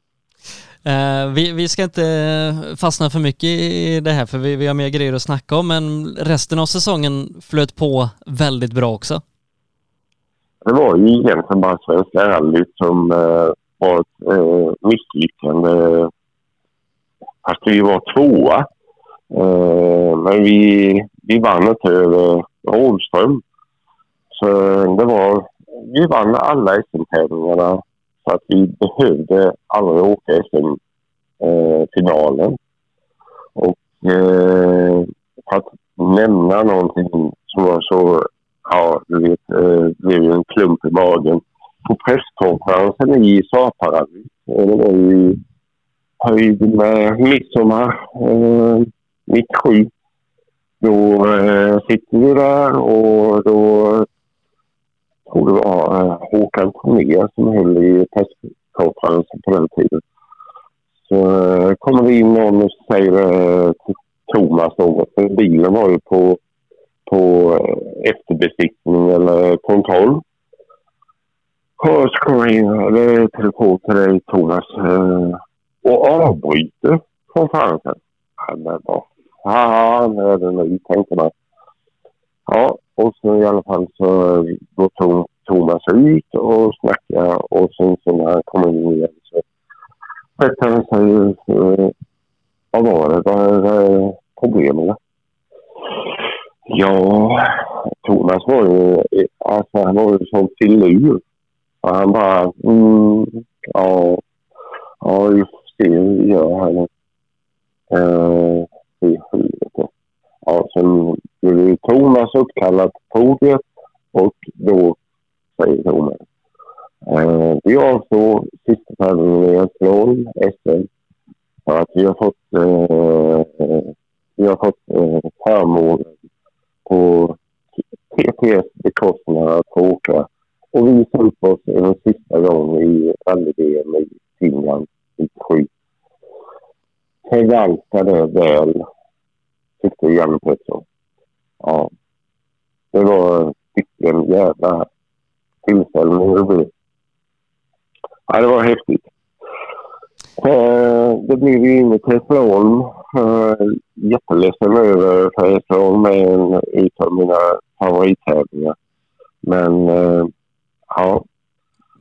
Uh, vi, vi, ska inte fastna för mycket i det här för vi, vi har mer grejer att snacka om men resten av säsongen flöt på väldigt bra också. Det var ju egentligen bara Svenska rallyt som uh, var ett uh, misslyckande. Fast vi var tvåa. Eh, men vi, vi vann inte över Rådström. Så det var, vi vann alla SM-tävlingarna så att vi behövde aldrig åka SM-finalen. Eh, och eh, för att nämna någonting som var så, ja du vet, eh, blev ju en klump i magen. På presskonferensen i Saparallyt, eh, det var ju höjd med midsommar eh, 97. Då eh, sitter vi där och då tror det var eh, Håkan Cornér som höll i presskonferensen på den tiden. Så eh, kommer det in någon och säger eh, till Thomas något. För bilen var ju på, på eh, efterbesiktning eller kontroll. Och så kommer in eh, det telefon till dig Thomas eh, och avbryter konferensen. Men vad fan är det nu, tänkte man. Ja, och så i alla fall så går Thomas ut och snackar och sen så när han kommer in igen så berättar han sig eh, vad var det, vad är problemen? Ja, Thomas var ju, alltså han var ju som filur. Han bara, mm, ja, ja just får se hur vi gör här nu. Uh, det Ja, sen blev Thomas uppkallad på podiet och då säger Thomas. Eh, vi avstår sista tävlingen i SM, för att vi har fått, eh, vi har fått eh, förmånen på TTS bekostnad att få åka. Och visa upp oss en sista gång i rally-VM i Finland. 97. Förvalta det väl tyckte Janne Pettersson. Ja. Det var vilken jävla tillställning det blev. Ja, det var häftigt. Eh, det blev ju inget Hässleholm. Eh, jätteledsen över för Hässleholm är en utav mina favorittävlingar. Men eh, ja.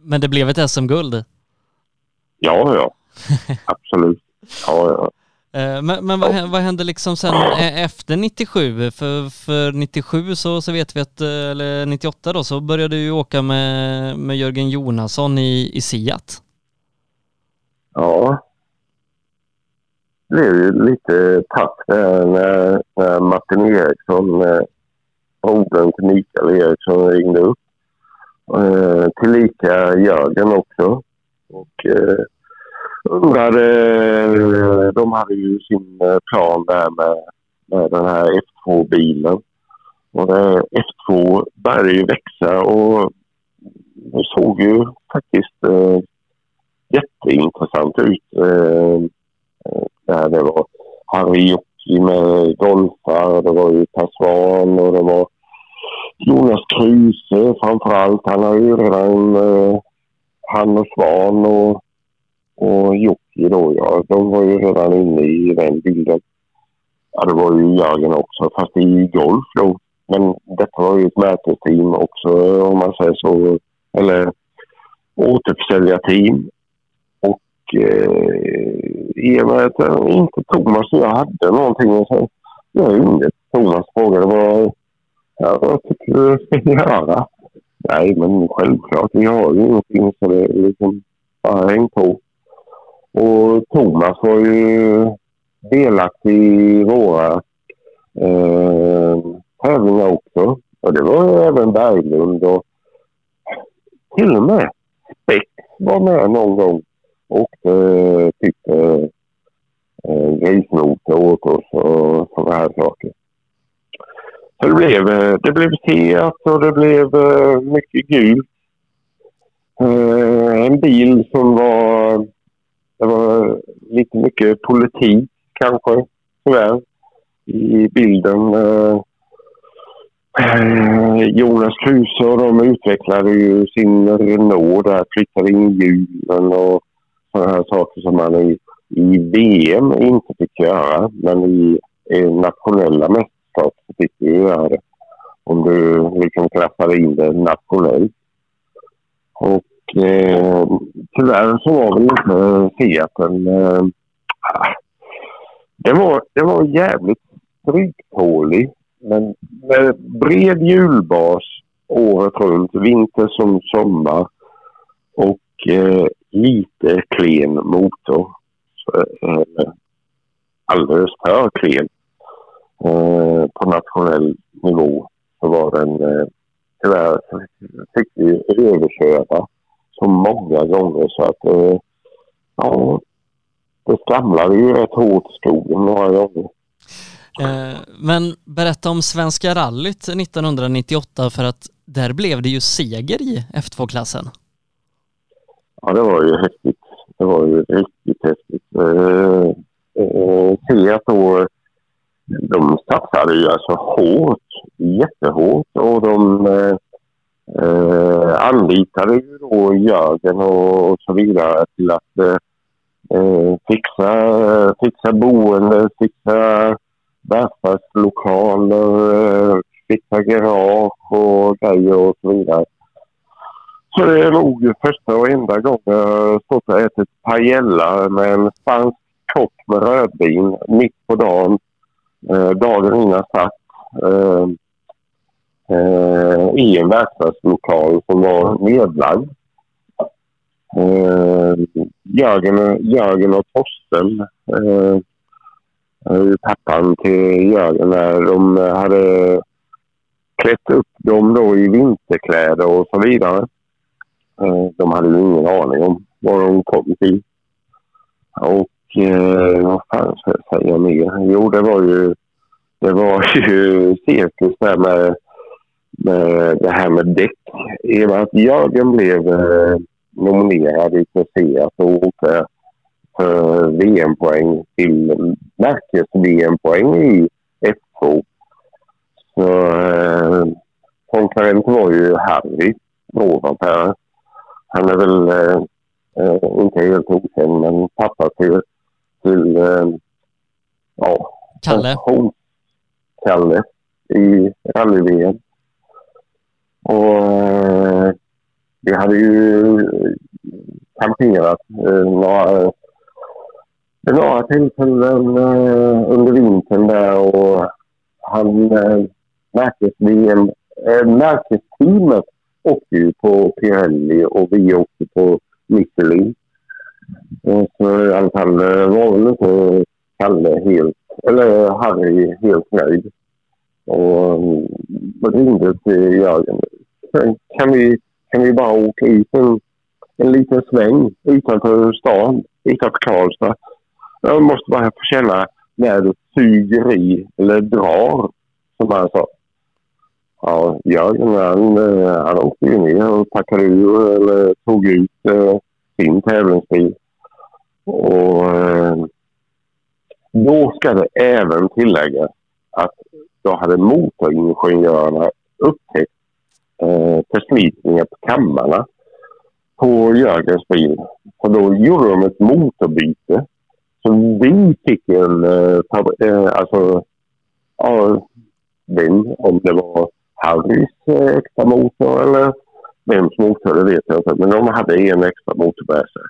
Men det blev ett SM-guld? Ja, ja. Absolut. Ja, ja. Eh, men, men vad, vad hände liksom sen eh, efter 97? För, för 97 så, så vet vi att, eh, eller 98 då, så började du åka med, med Jörgen Jonasson i, i Siat. Ja. Det blev ju lite tapp när, när Martin Eriksson, brodern till Mikael Eriksson, ringde upp. Tillika Jörgen också. Och undrade, eh, de hade ju sin eh, plan där med, med den här F2-bilen. Och eh, F2 började ju växa och det såg ju faktiskt eh, jätteintressant ut. Eh, där det var Harry Jocki med golfar, det var ju Per Svahn och det var Jonas Kruse framförallt. Han har ju redan eh, han och Svan och och Jocke då, ja, de var ju redan inne i den bilden. Ja, det var ju Jörgen också, fast i golf då. Men detta var ju ett märkesteam också, om man säger så. Eller återförsäljarteam. Och eh, i och med att eh, inte Thomas och jag hade någonting så jag ringde Thomas och frågade vad, ja, vad tycker du ska göra? Nej, men självklart. Vi har ju ingenting så det är liksom bara häng på. Och Thomas var ju delaktig i våra eh, tävlingar också. Och det var ju även Berglund och till och med Spex var med någon gång och eh, tyckte eh, grisnoter åt oss och sådana här saker. Så det blev, eh, det blev Seat och det blev eh, mycket gult. Eh, en bil som var... Det var lite mycket politik kanske, tyvärr, i bilden. Eh, Jonas Kruse och de utvecklade ju sin Renault där, flyttade in hjulen och sådana här saker som man i, i VM inte fick göra. Men i, i nationella mästerskap så fick du göra det. Om du liksom klappade in det nationellt. Och eh, tyvärr så var väl inte Fiaten... Eh, det, var, det var jävligt stryktålig. Men med bred hjulbas året runt, vinter som sommar och eh, lite klen motor. Så, eh, alldeles för klen. Eh, på nationell nivå så var den eh, tyvärr fick vi överköra så många gånger så att eh, ja, det skramlade ju rätt hårt i skogen några gånger. Eh, men berätta om Svenska rallyt 1998 för att där blev det ju seger i F2-klassen. Ja, det var ju häftigt. Det var ju riktigt häftigt. Eh, eh, Seat då de satsade ju alltså hårt, jättehårt och de eh, eh, anlitade ju då Jörgen och, och så vidare till att eh, eh, fixa, fixa boende, fixa välfärdslokaler, eh, fixa garage och grejer och så vidare. Så det är nog första och enda gången jag stått och ätit paella med en spansk kock med rödvin mitt på dagen eh, dagen innan satt eh, eh, i en verkstadslokal som var nedlagd. Eh, Jörgen, Jörgen och Torsten, eh, eh, pappan till Jörgen, där, de hade klätt upp dem då i vinterkläder och så vidare. Eh, de hade ju ingen aning om vad de kom till. Och eh, vad fan ska jag säga mer? Jo, det var ju, det var ju cirkus där med det här med däck. I och med att Jörgen blev eh, nominerad i Seat och åkte för VM-poäng till märkes-VM-poäng i F2. Så eh, konkurrent var ju Harry Rovanperä. Han är väl eh, eh, inte helt okänd, men pappa till till eh, ja, Kalle. Kalle i rally-VM. Och eh, vi hade ju kamperat eh, några, eh, några tillfällen under vintern där och han märktes, märkesteamet åkte ju på Pirelli och vi åkte på Michelin. Så i alla fall var väl inte Kalle helt, eller Harry helt nöjd. Och ringde till Jörgen. Kan vi, kan vi bara åka ut en, en liten sväng utanför stan, utanför Karlstad? Jag måste bara få känna när det suger i eller drar, som han sa. Ja, Jörgen han, eh, han åkte ju ner och packade ur eller tog ut eh, sin tävlingsbil. Och eh, då ska det även tilläggas att då hade motoringenjörerna upptäckt eh, förslitningar på kammarna på Jörgens bil. Så då gjorde de ett motorbyte. Så vi fick en, eh, eh alltså, ja, vem, om det var Harrys eh, extra motor eller vems motor det vet jag inte. Men de hade en extra motor med sig.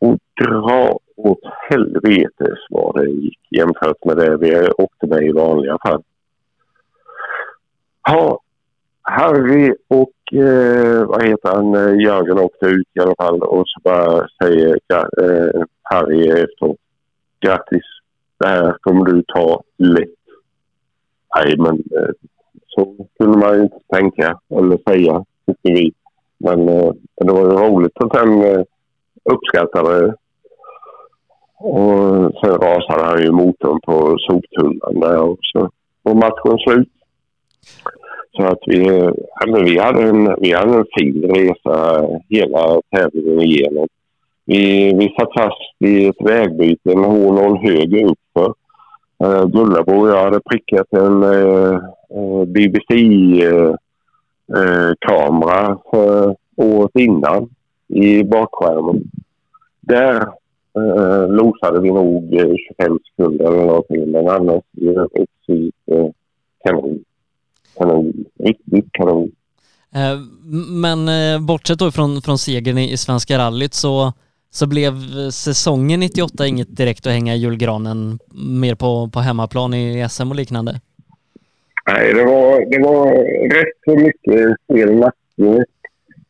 och dra åt helvetes vad det gick jämfört med det vi åkte med i vanliga fall. Ja, Harry och eh, vad heter han, eh, Jörgen åkte ut i alla fall och så bara säger eh, Harry efteråt. Grattis, det här kommer du ta lätt. Nej, men eh, så kunde man ju inte tänka eller säga, tycker vi. Men eh, det var ju roligt att han eh, uppskattade det. Och sen rasade han ju motorn på soptunnan där också. Och matchen slut. Så att vi, ja, vi, hade en, vi hade en fin resa hela tävlingen igenom. Vi, vi satt fast i ett vägbyte en H0 höger uppför. Uh, Gullabo och jag hade prickat en eh, eh, uh, uh, BBC-kamera för året innan i bakskärmen. Där uh, losade vi nog 25 sekunder eller någonting men annars i övrigt så gick det kanon kanon. Riktigt kanon. Eh, men eh, bortsett då från, från segern i Svenska rallyt så, så blev säsongen 98 inget direkt att hänga i julgranen mer på, på hemmaplan i SM och liknande? Nej, det var, det var rätt så mycket fel nackdel.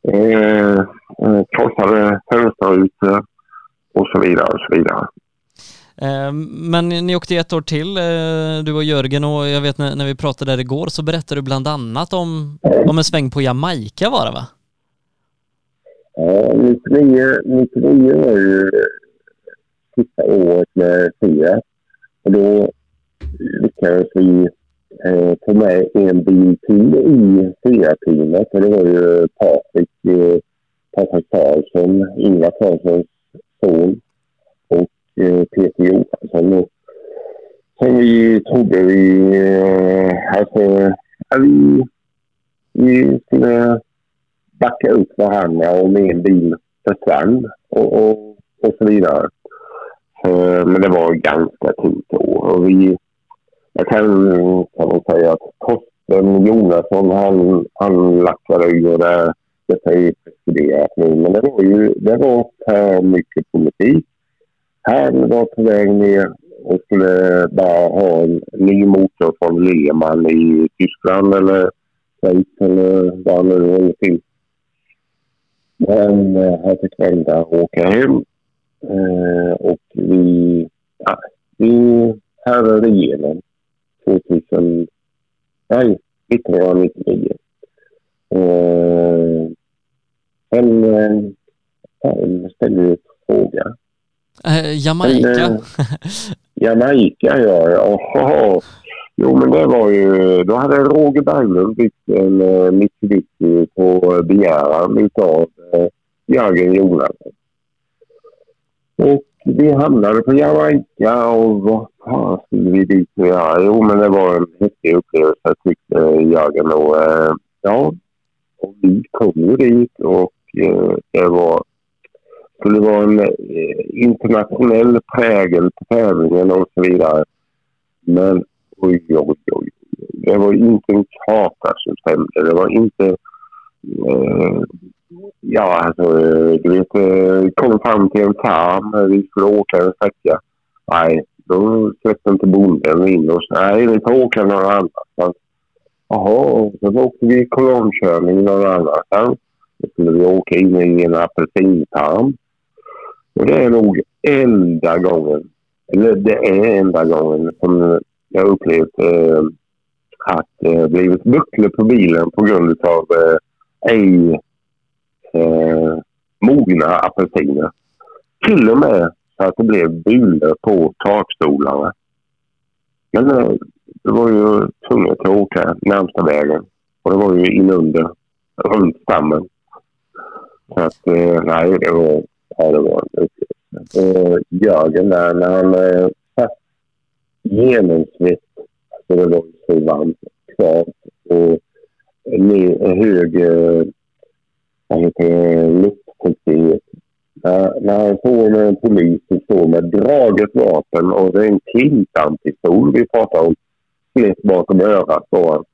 Eh, eh, krossade fönsterrutor och så vidare och så vidare. Ehm, men ni åkte ett år till, eh, du och Jörgen, och jag vet när, vi pratade där igår så berättade du bland annat om, om en sväng på Jamaica var det va? Ja, 99, 99 var ju eh, sista året med Fiat. Och då lyckades vi eh, få med en bil till i Fiat-teamet. Och det var ju Patrik, eh, Patrik Karlsson, Ingvar Karlssons son. Eh, Peter Johansson. Och som vi trodde vi... Eh, alltså, ja, vi, vi skulle backa upp varandra om en bil försvann och, och, och så vidare. Så, men det var ganska tungt år. Och vi, jag kan, kan man säga att Torsten Jonasson han, han lackade ur det. Detta är preskriberat nu. Men det var ju det var för mycket politik. Han var på väg ner och skulle bara ha en ny motor från Lehmann i Tyskland eller Schweiz eller vad han nu var till. Men eh, han fick vända och åka hem. Eh, och vi, ja, vi härade igenom 2000, nej, 1999. Eh, sen eh, ställde vi en fråga Eh, Jamaica. Men, Jamaica, ja. ja. Jo, men det var ju... Då hade Roger Berglund byggt en eh, Mitsubishi på begäran av eh, Jörgen Jonasson. Och vi hamnade på Jamaica och vad fan skulle vi dit och göra? Jo, men det var en häftig upplevelse tyckte Jörgen och eh, ja, och vi kom ju dit och eh, det var skulle vara en eh, internationell prägel på tävlingen och så vidare. Men oj, oj, oj. Det var inte en kaka som stämde. Det var inte... Eh, ja, alltså, du vet, eh, kom fram till en farm. Eh, vi skulle åka en sträcka. Nej, då släppte inte bonden in oss. Nej, vi får åka någon annanstans. Jaha, så åkte vi kolonnkörning någon annanstans. Då skulle vi åka in i en apelsinfarm. Och det är nog enda gången, eller det är enda gången som jag upplevt eh, att eh, blivit buckle på bilen på grund av eh, ej eh, mogna apelsiner. Till och med så att det blev bulor på takstolarna. Men eh, det var ju tvunget att åka närmsta vägen. Och det var ju inunder, runt stammen. Så att, eh, nej, det var Ja, det var en upplevelse. Och Jörgen där, när han eh, satt genomsnitt, så det var så varmt, kvavt och hög eh, vad heter det, luftfuktighet. När, när han står med en polis som står med draget vapen och det är en klintanpistol vi pratar om, slet bakom örat på honom.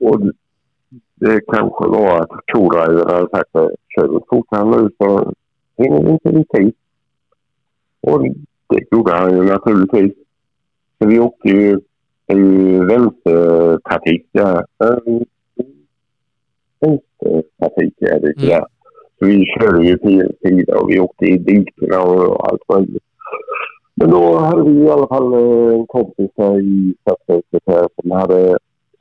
Och det kanske var att co hade sagt att kör du fortare nu så hinner vi inte dit. Och det gjorde han ju naturligtvis. Så vi åkte ju i vänstertrafik där. Vänstertrafik är det mm. där. Så vi körde ju fel sida och vi åkte i dikena och allt möjligt. Men då hade vi i alla fall eh, en kompis här i stadshuset här som hade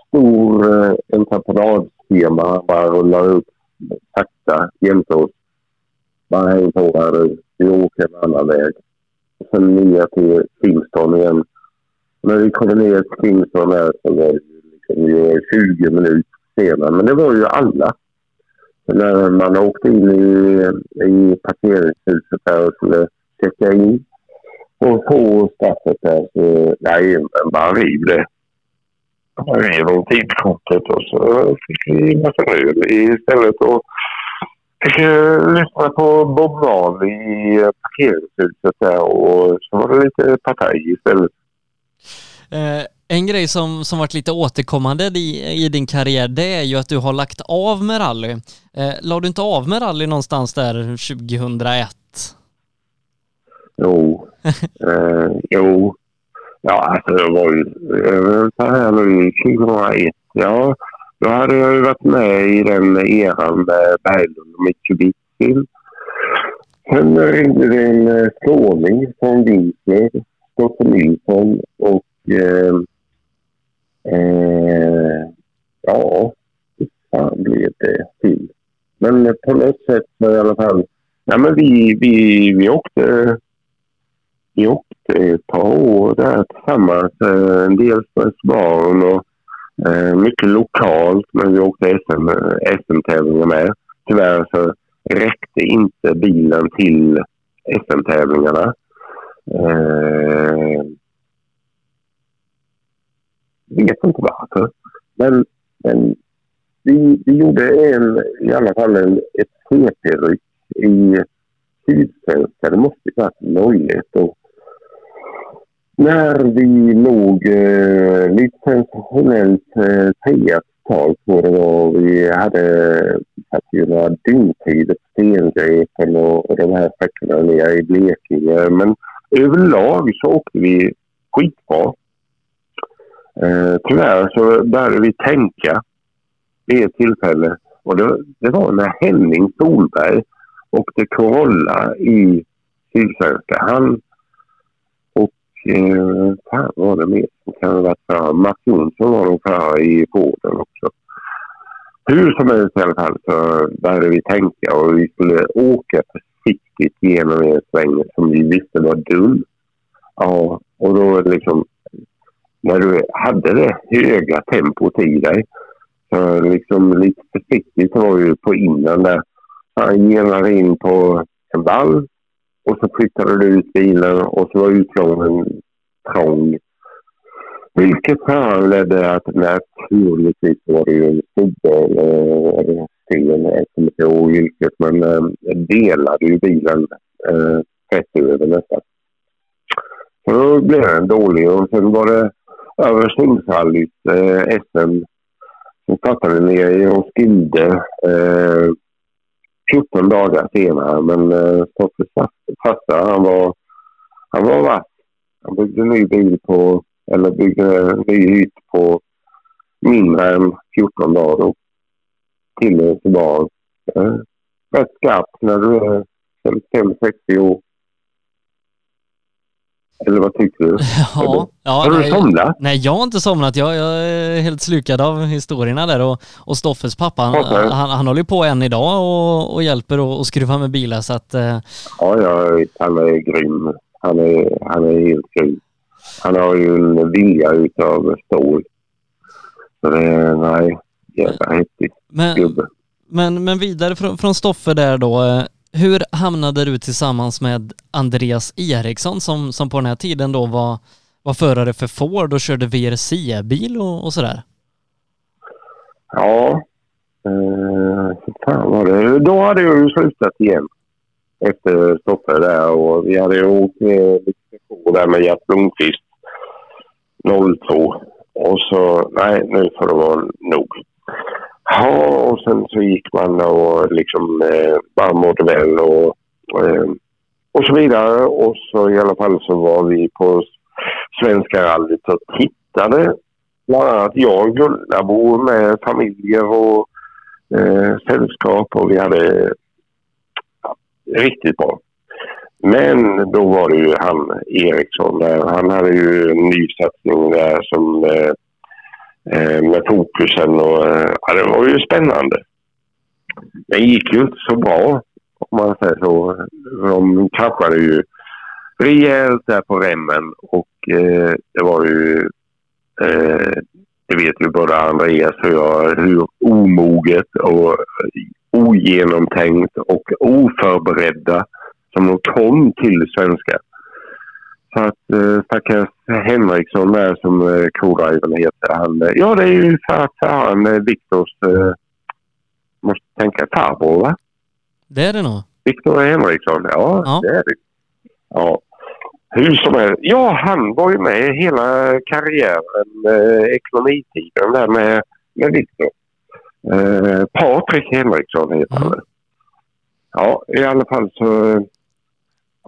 stor eh, entreprenadfirma. Bara rullade upp sakta jämte oss. Bara häng på här Vi åker en annan väg. Och sen ner till Kingston igen. När vi kom ner till Kingston här så var det liksom 20 minuter senare. Men det var ju alla. När man åkte in i, i parkeringshuset där och skulle checka in och få straffet där så nej, men bara riv det. Man rev om tidkortet och så fick vi massa öl istället. Och fick lyssna på Bob Marley i parkeringshuset där och så var det lite partaj istället. Eh, en grej som, som varit lite återkommande i, i din karriär, det är ju att du har lagt av med rally. Eh, la du inte av med rally någonstans där 2001? Jo, eh, jo. Ja, alltså det var ju så här nu 2001. Ja, då hade jag ju varit med i den eran med Berglund och Mitsubishi. Sen ringde det en eh, skåning från Winkler, Stoffe Nilsson och eh, eh, ja, hur fan blev det till? Men på något sätt så i alla fall, Nej, men vi, vi, vi åkte vi åkte ett par år där tillsammans. Eh, dels på barn och Eh, mycket lokalt, men vi åkte SM, SM-tävlingar med. Tyvärr så räckte inte bilen till SM-tävlingarna. Eh, vet inte varför. Men, men vi, vi gjorde en, i alla fall en, ett CP-ryck i Sydsvenska. Det måste ju varit 01. Och när vi låg eh, lite sensationellt eh, trea totalt på det och Vi hade satt ju några dygntider på Stengrepen och, och de här sträckorna nere i Blekinge. Men överlag så åkte vi skitbra. Eh, tyvärr så började vi tänka vid ett tillfälle och det, det var när Henning Solberg åkte Corolla i Sydsvenska. Han eh, fan var det mer som kan ha varit för? Mats Jonsson var nog för i Polen också. Hur som helst i alla fall så började vi tänka och vi skulle åka försiktigt genom en sväng som vi visste var dum. Ja, och då liksom när du hade det höga tempot i dig så liksom lite försiktigt var ju på innan där. Han genade in på en vall och så flyttade du ut bilen och så var utgången trång. Vilket föranledde att naturligtvis var det ju en snubbe eller sten, jag kommer inte ihåg vilket, men eh, delade ju bilen äh, rätt över nästan. Så då blev den dålig och sen var det Öresundsrallyt, eh, SM, som startade nere i Roskilde eh, 14 dagar senare. Men eh, Stoffe farsa, han var, han var vass. Han byggde en ny bil på, eller byggde en ny hytt på mindre än 14 dagar. Och killen var eh, rätt skarp när du är 50-60 år. Eller vad tycker du? Ja, ja, har du somnat? Nej, jag har inte somnat. Jag, jag är helt slukad av historierna där och, och Stoffes pappa, han, han, han håller på än idag och, och hjälper och, och skruva med bilar så att... Eh... Ja, ja, han är grym. Han är, han är helt grym. Han har ju en vilja utav stål. Så det är, nej, jävla häftigt. Men, men, men vidare från, från Stoffe där då. Hur hamnade du tillsammans med Andreas Eriksson som, som på den här tiden då var, var förare för Ford och körde VRC-bil och, och sådär? Ja, eh, fan var det. Då hade jag ju slutat igen efter stoppet där och vi hade ju åkt lite på där med Gert Blomqvist 02 och så nej nu får det vara nog. Ja, och sen så gick man och liksom eh, bara mådde väl och eh, och så vidare. Och så i alla fall så var vi på Svenska rallyt och tittade. Bland annat jag och Gullabo med familjer och eh, sällskap och vi hade ja, riktigt bra. Men då var det ju han Eriksson där. Han hade ju en ny satsning där som eh Eh, med fokusen och eh, ja, det var ju spännande. Det gick ju inte så bra om man säger så. De kraschade ju rejält där på remmen och eh, det var ju eh, det vet ju både Andreas och jag hur omoget och ogenomtänkt och oförberedda som de kom till svenska. Så att eh, stackars Henriksson där som eh, co-drivern heter, han, eh, ja det är ju för att han eh, Viktors, eh, måste tänka farbror va? Det är det nog. Viktor Henriksson, ja, Ja. det är det. Ja. Hur som helst. Ja, han var ju med hela karriären, eh, ekonomitiden där med, med Viktor. Eh, Patrik Henriksson heter han. Mm. Ja, i alla fall så...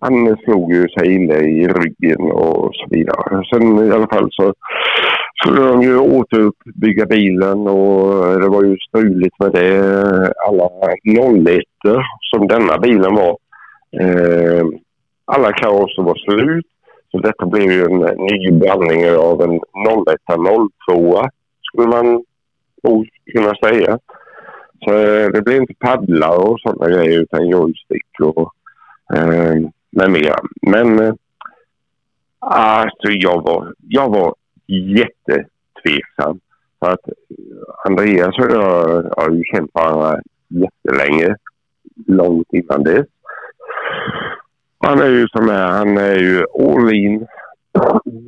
Han slog ju sig illa i ryggen och så vidare. Sen i alla fall så skulle de ju återuppbygga bilen och det var ju struligt med det. Alla 01 som denna bilen var. Eh, alla karosser var slut. Så detta blev ju en ny blandning av en 01 02 skulle man nog kunna säga. Så eh, det blev inte paddlar och sådana grejer utan joystick och eh, med mera. Men eh, alltså jag var, jag var jättetveksam. För att eh, Andreas och jag har ju känt varandra jättelänge. Långt innan dess. Han är ju som är, han är ju all in.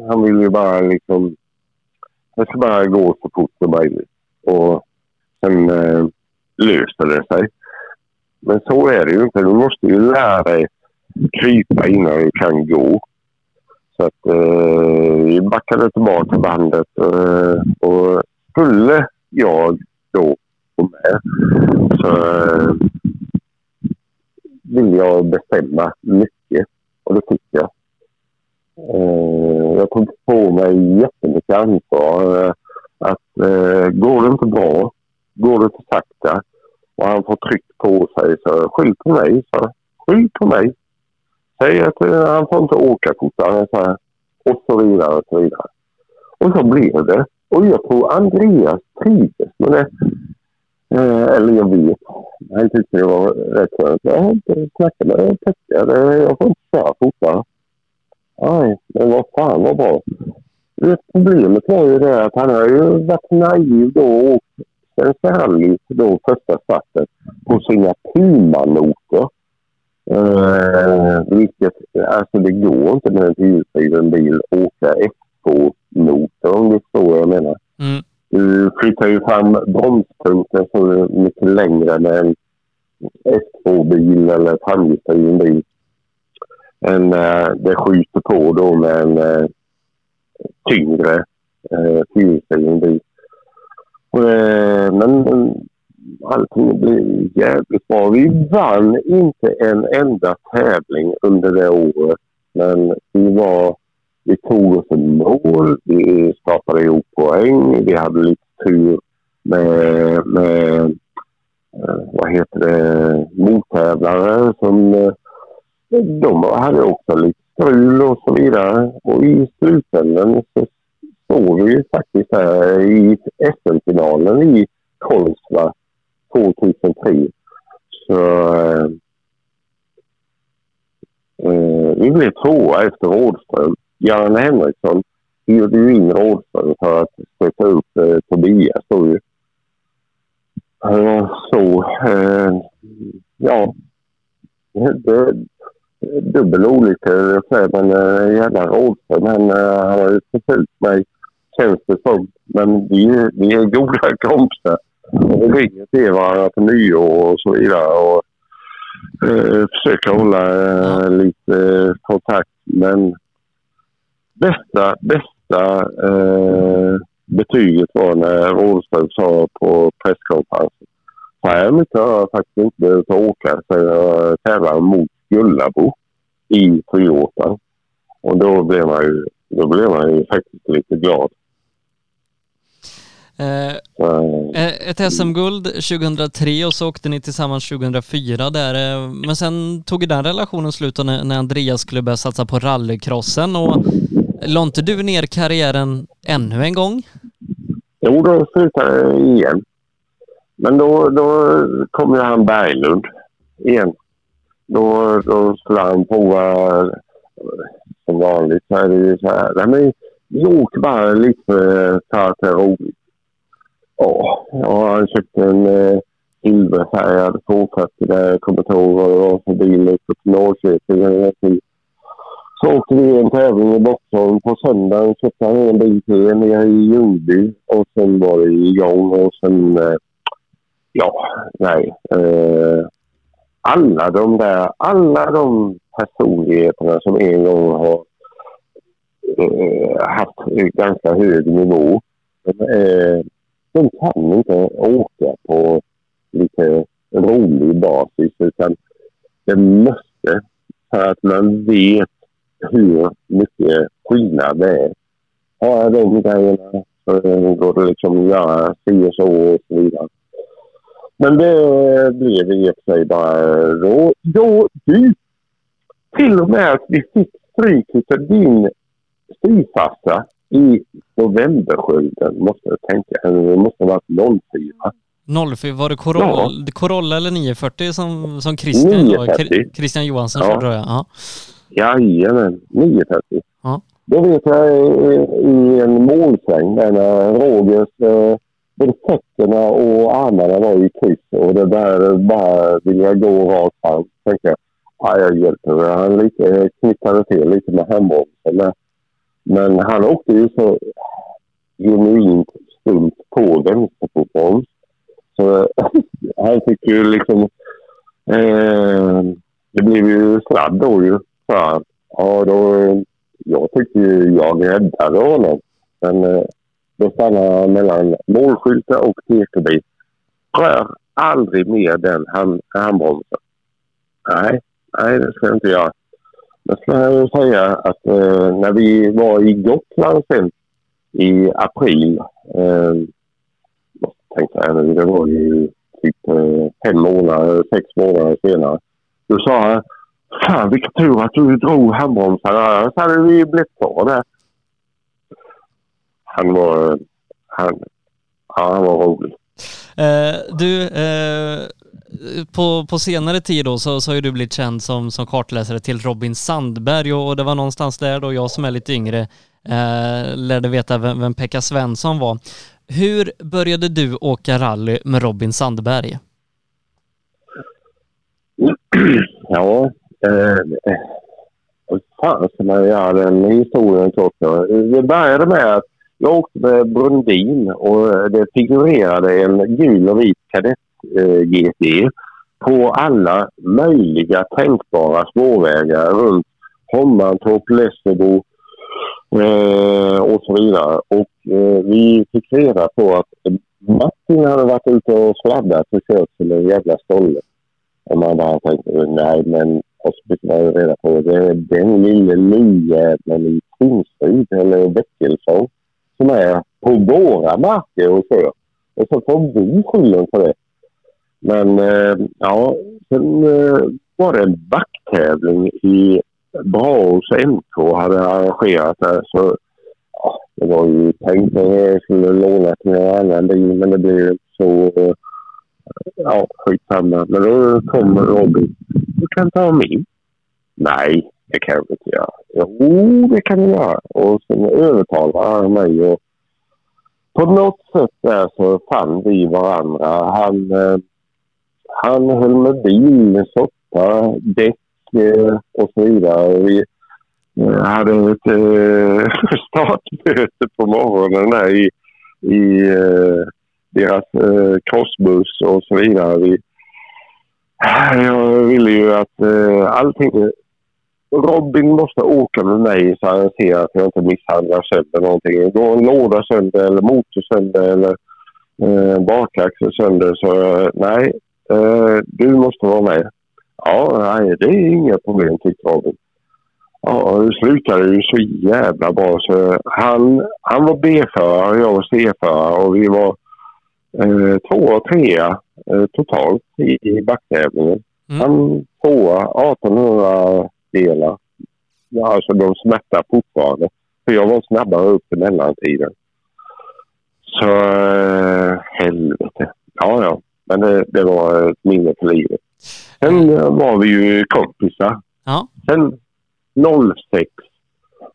Han vill ju bara liksom... Det ska bara gå så fort som möjligt. Och sen eh, löser det sig. Men så är det ju inte. Du måste ju lära dig krypa innan du kan gå. Så att eh, vi backade tillbaka bandet eh, och skulle jag då gå med så eh, ville jag bestämma mycket och det fick jag. Eh, jag tog på mig jättemycket ansvar. Eh, att eh, går det inte bra, går det för sakta och han får tryck på sig så skyll på mig. Så, skyll på mig. Säg att eh, han får inte åka fortare så här, och så vidare och så vidare. Och så blev det. Och jag tror Andreas trivdes med det. Eh, eller jag vet. Han tyckte det var rätt skönt. Jag har inte snackat med Petter. Jag får inte köra fortare. Nej, men vad fan vad bra. Det problemet var ju det att han har ju varit naiv då och åkt Svenska då första starten på sina Puma-noter. Eh, vilket, alltså det går inte med en fyrhjulsdriven bil att åka F2-noter om du förstår vad jag menar. Mm. Du flyttar ju fram bromspunkten så mycket längre med en S2-bil eller framhjulsdriven bil. Än eh, det skjuter på då med en eh, tyngre eh, fyrhjulsdriven bil. Eh, men allting blev jävligt bra. Vi vann inte en enda tävling under det året. Men vi var vi tog oss en mål, vi skapade ihop poäng, vi hade lite tur med, med eh, vad heter det, mottävlare som eh, de hade också lite strul och så vidare. Och i slutändan så står vi ju faktiskt här i SM-finalen i Kolsva 2003. Så eh, eh, vi blev tvåa efter Rådström. Göran Henriksson hyrde ju in Rådström för att stötta upp eh, Tobias då ju. Eh, så, eh, ja. Det, dubbel olycka, men eh, jävla Rådström han, eh, han har ju förföljt mig känns det som. Men vi, vi är goda kompisar. Ringer till varandra på nyår och så vidare. Och, eh, försöker hålla eh, lite kontakt. Men bästa, bästa eh, betyget var när Rådström sa på presskonferensen. Här mycket har jag faktiskt inte behövt åka så jag tävlar mot Gullabo. i Toyota. Och då blev man ju, då blev man ju faktiskt lite glad. Eh, eh, ett SM-guld 2003 och så åkte ni tillsammans 2004 där. Eh, men sen tog den relationen slut när, när Andreas skulle börja satsa på rallycrossen och eh, la inte du ner karriären ännu en gång? Jo, då slutade jag igen. Men då, då kom ju han Berglund igen. Då, då skulle han prova som vanligt så är det ju så här. Nej, men vi åker bara lite för att det är roligt. Ja, jag har köpte en eh, silverfärgad 240 där jag kommer ihåg vad det var för bil uppe till Norrköping. Så åkte vi en tävling i Boxholm. På söndagen köpte han en bil till nere i Ljungby och sen var det igång och sen... Eh, ja, nej. Eh, alla de där, alla de personligheterna som en gång har eh, haft ganska hög nivå. Eh, de kan inte åka på lite rolig basis utan det måste för att man vet hur mycket skillnad det är. Har jag de grejerna så går det liksom att göra si och så och så vidare. Men det blev i och för sig bara då. då du, till och med att vi fick stryk av din styvfarsa i novemberskölden måste jag tänka. Det måste ha varit 04. 04, var det Corolla, ja. Corolla eller 940 som, som Christian, 940. Christian Johansson ja. körde då? Ja. Jajamän, 930. Ja. Då vet jag i en målsväng där när Rogers eh, både fötterna och armarna var i kryss och det där bara vill jag gå rakt fram. Tänkte jag, ja, jag hjälper Han lite, knippade till lite med handbromsen. Men han åkte ju så genuint stumt på vänsterfotbroms. Så eh, han fick ju liksom... Eh, det blev ju sladd då ju. För, ja, då, jag tyckte ju jag räddade honom. Men eh, då stannade han mellan målskyltar och tekobil. Rör aldrig mer den hand, handbromsen. Nej, nej det ska jag inte göra. Jag ska säga att eh, när vi var i Gotland sen i april. Eh, tänkte, tänka nu, det var ju typ eh, fem månader, sex månader senare. Då sa han Fan vilken tur att du drog handbromsen, Annars hade vi blivit kvar där. Han var... Han, ja, han var rolig. Eh, du, eh, på, på senare tid då så, så har ju du blivit känd som, som kartläsare till Robin Sandberg och, och det var någonstans där då jag som är lite yngre eh, lärde veta vem, vem Pekka Svensson var. Hur började du åka rally med Robin Sandberg? Ja, eh, fasen fan ska man göra den historien? Det började med att jag åkte med Brundin och eh, det figurerade en gul och vit kadett eh, GT på alla möjliga tänkbara småvägar runt Hommantorp, Lessebo eh, och så vidare. Och eh, vi fick reda på att Martin hade varit ute och sladdat och kört till en jävla stolle. Och man bara tänkte, nej men och så fick man reda på det är den lille nyjäveln i Tingsryd eller Väckelsång som är på våra marker och kör. Och så får vi skylden för det. Men eh, ja, sen eh, var det en backtävling i Braås MK hade arrangerat där. Så ja, det var ju tänkt att jag skulle låna till någon annan bil men det blev så. Eh, ja, skitsamma. Men då kom Robin. Du kan ta min. Nej, det kan jag inte göra. Jo, det kan jag göra. Och sen övertalade han mig. Och på något sätt där så fann vi varandra. Han, eh, han höll med bil, soppa, däck eh, och så vidare. Vi eh, hade ett eh, startmöte på morgonen där i, i eh, deras eh, crossbuss och så vidare. Vi, jag ville ju att eh, allting... Robin måste åka med mig så han ser att jag inte misshandlar sönder någonting. Går en låda sönder eller motor sönder eller eh, bakaxel sönder så nej, eh, du måste vara med. Ja, nej, det är inga problem tyckte Robin. Ja, det slutade ju så jävla bra. Så han, han var B-förare och jag var C-förare och vi var eh, två och trea eh, totalt i, i backtävlingen. Mm. Han tvåa, 1800 Ja, alltså de smärtar fortfarande. För jag var snabbare upp i mellantiden. Så eh, helvete. Ja, ja. Men det, det var ett minne för livet. Sen var vi ju kompisar. Ja. Sen 06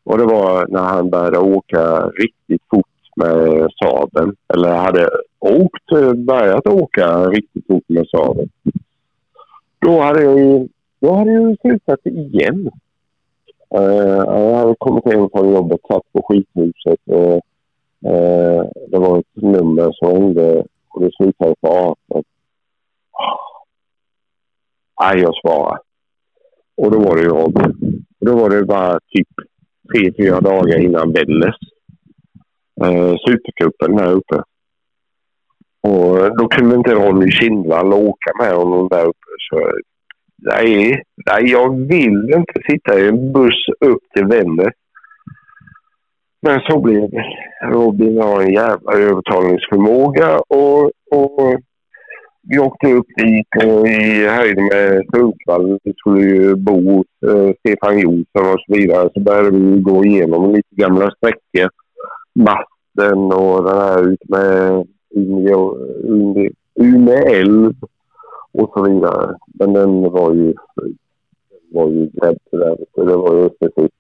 och det var när han började åka riktigt fort med Saaben. Eller hade åkt, börjat åka riktigt fort med Saaben. Då hade jag ju, då hade jag slutat igen. Uh, jag hade kommit hem från jobbet, satt på skithuset. Och, uh, det var ett nummer som ringde och det slutade på 18. Nej, jag svarade. Och då var det Robin. Då var det bara typ tre, fyra dagar innan Vännäs. Eh, Supercupen där uppe. Och då kunde inte Ronny Kindvall åka med honom där uppe. Så nej, nej, jag vill inte sitta i en buss upp till Vännäs. Men så blev det. Robin har en jävla övertalningsförmåga och, och vi åkte upp dit och i höjd med Sundsvall. Vi skulle ju bo hos eh, Stefan Jonsson och så vidare. Så började vi gå igenom lite gamla sträckor. Masten och den här ut med Ume älv och så vidare. Men den var ju var ju grädd där. Så det var ju precis.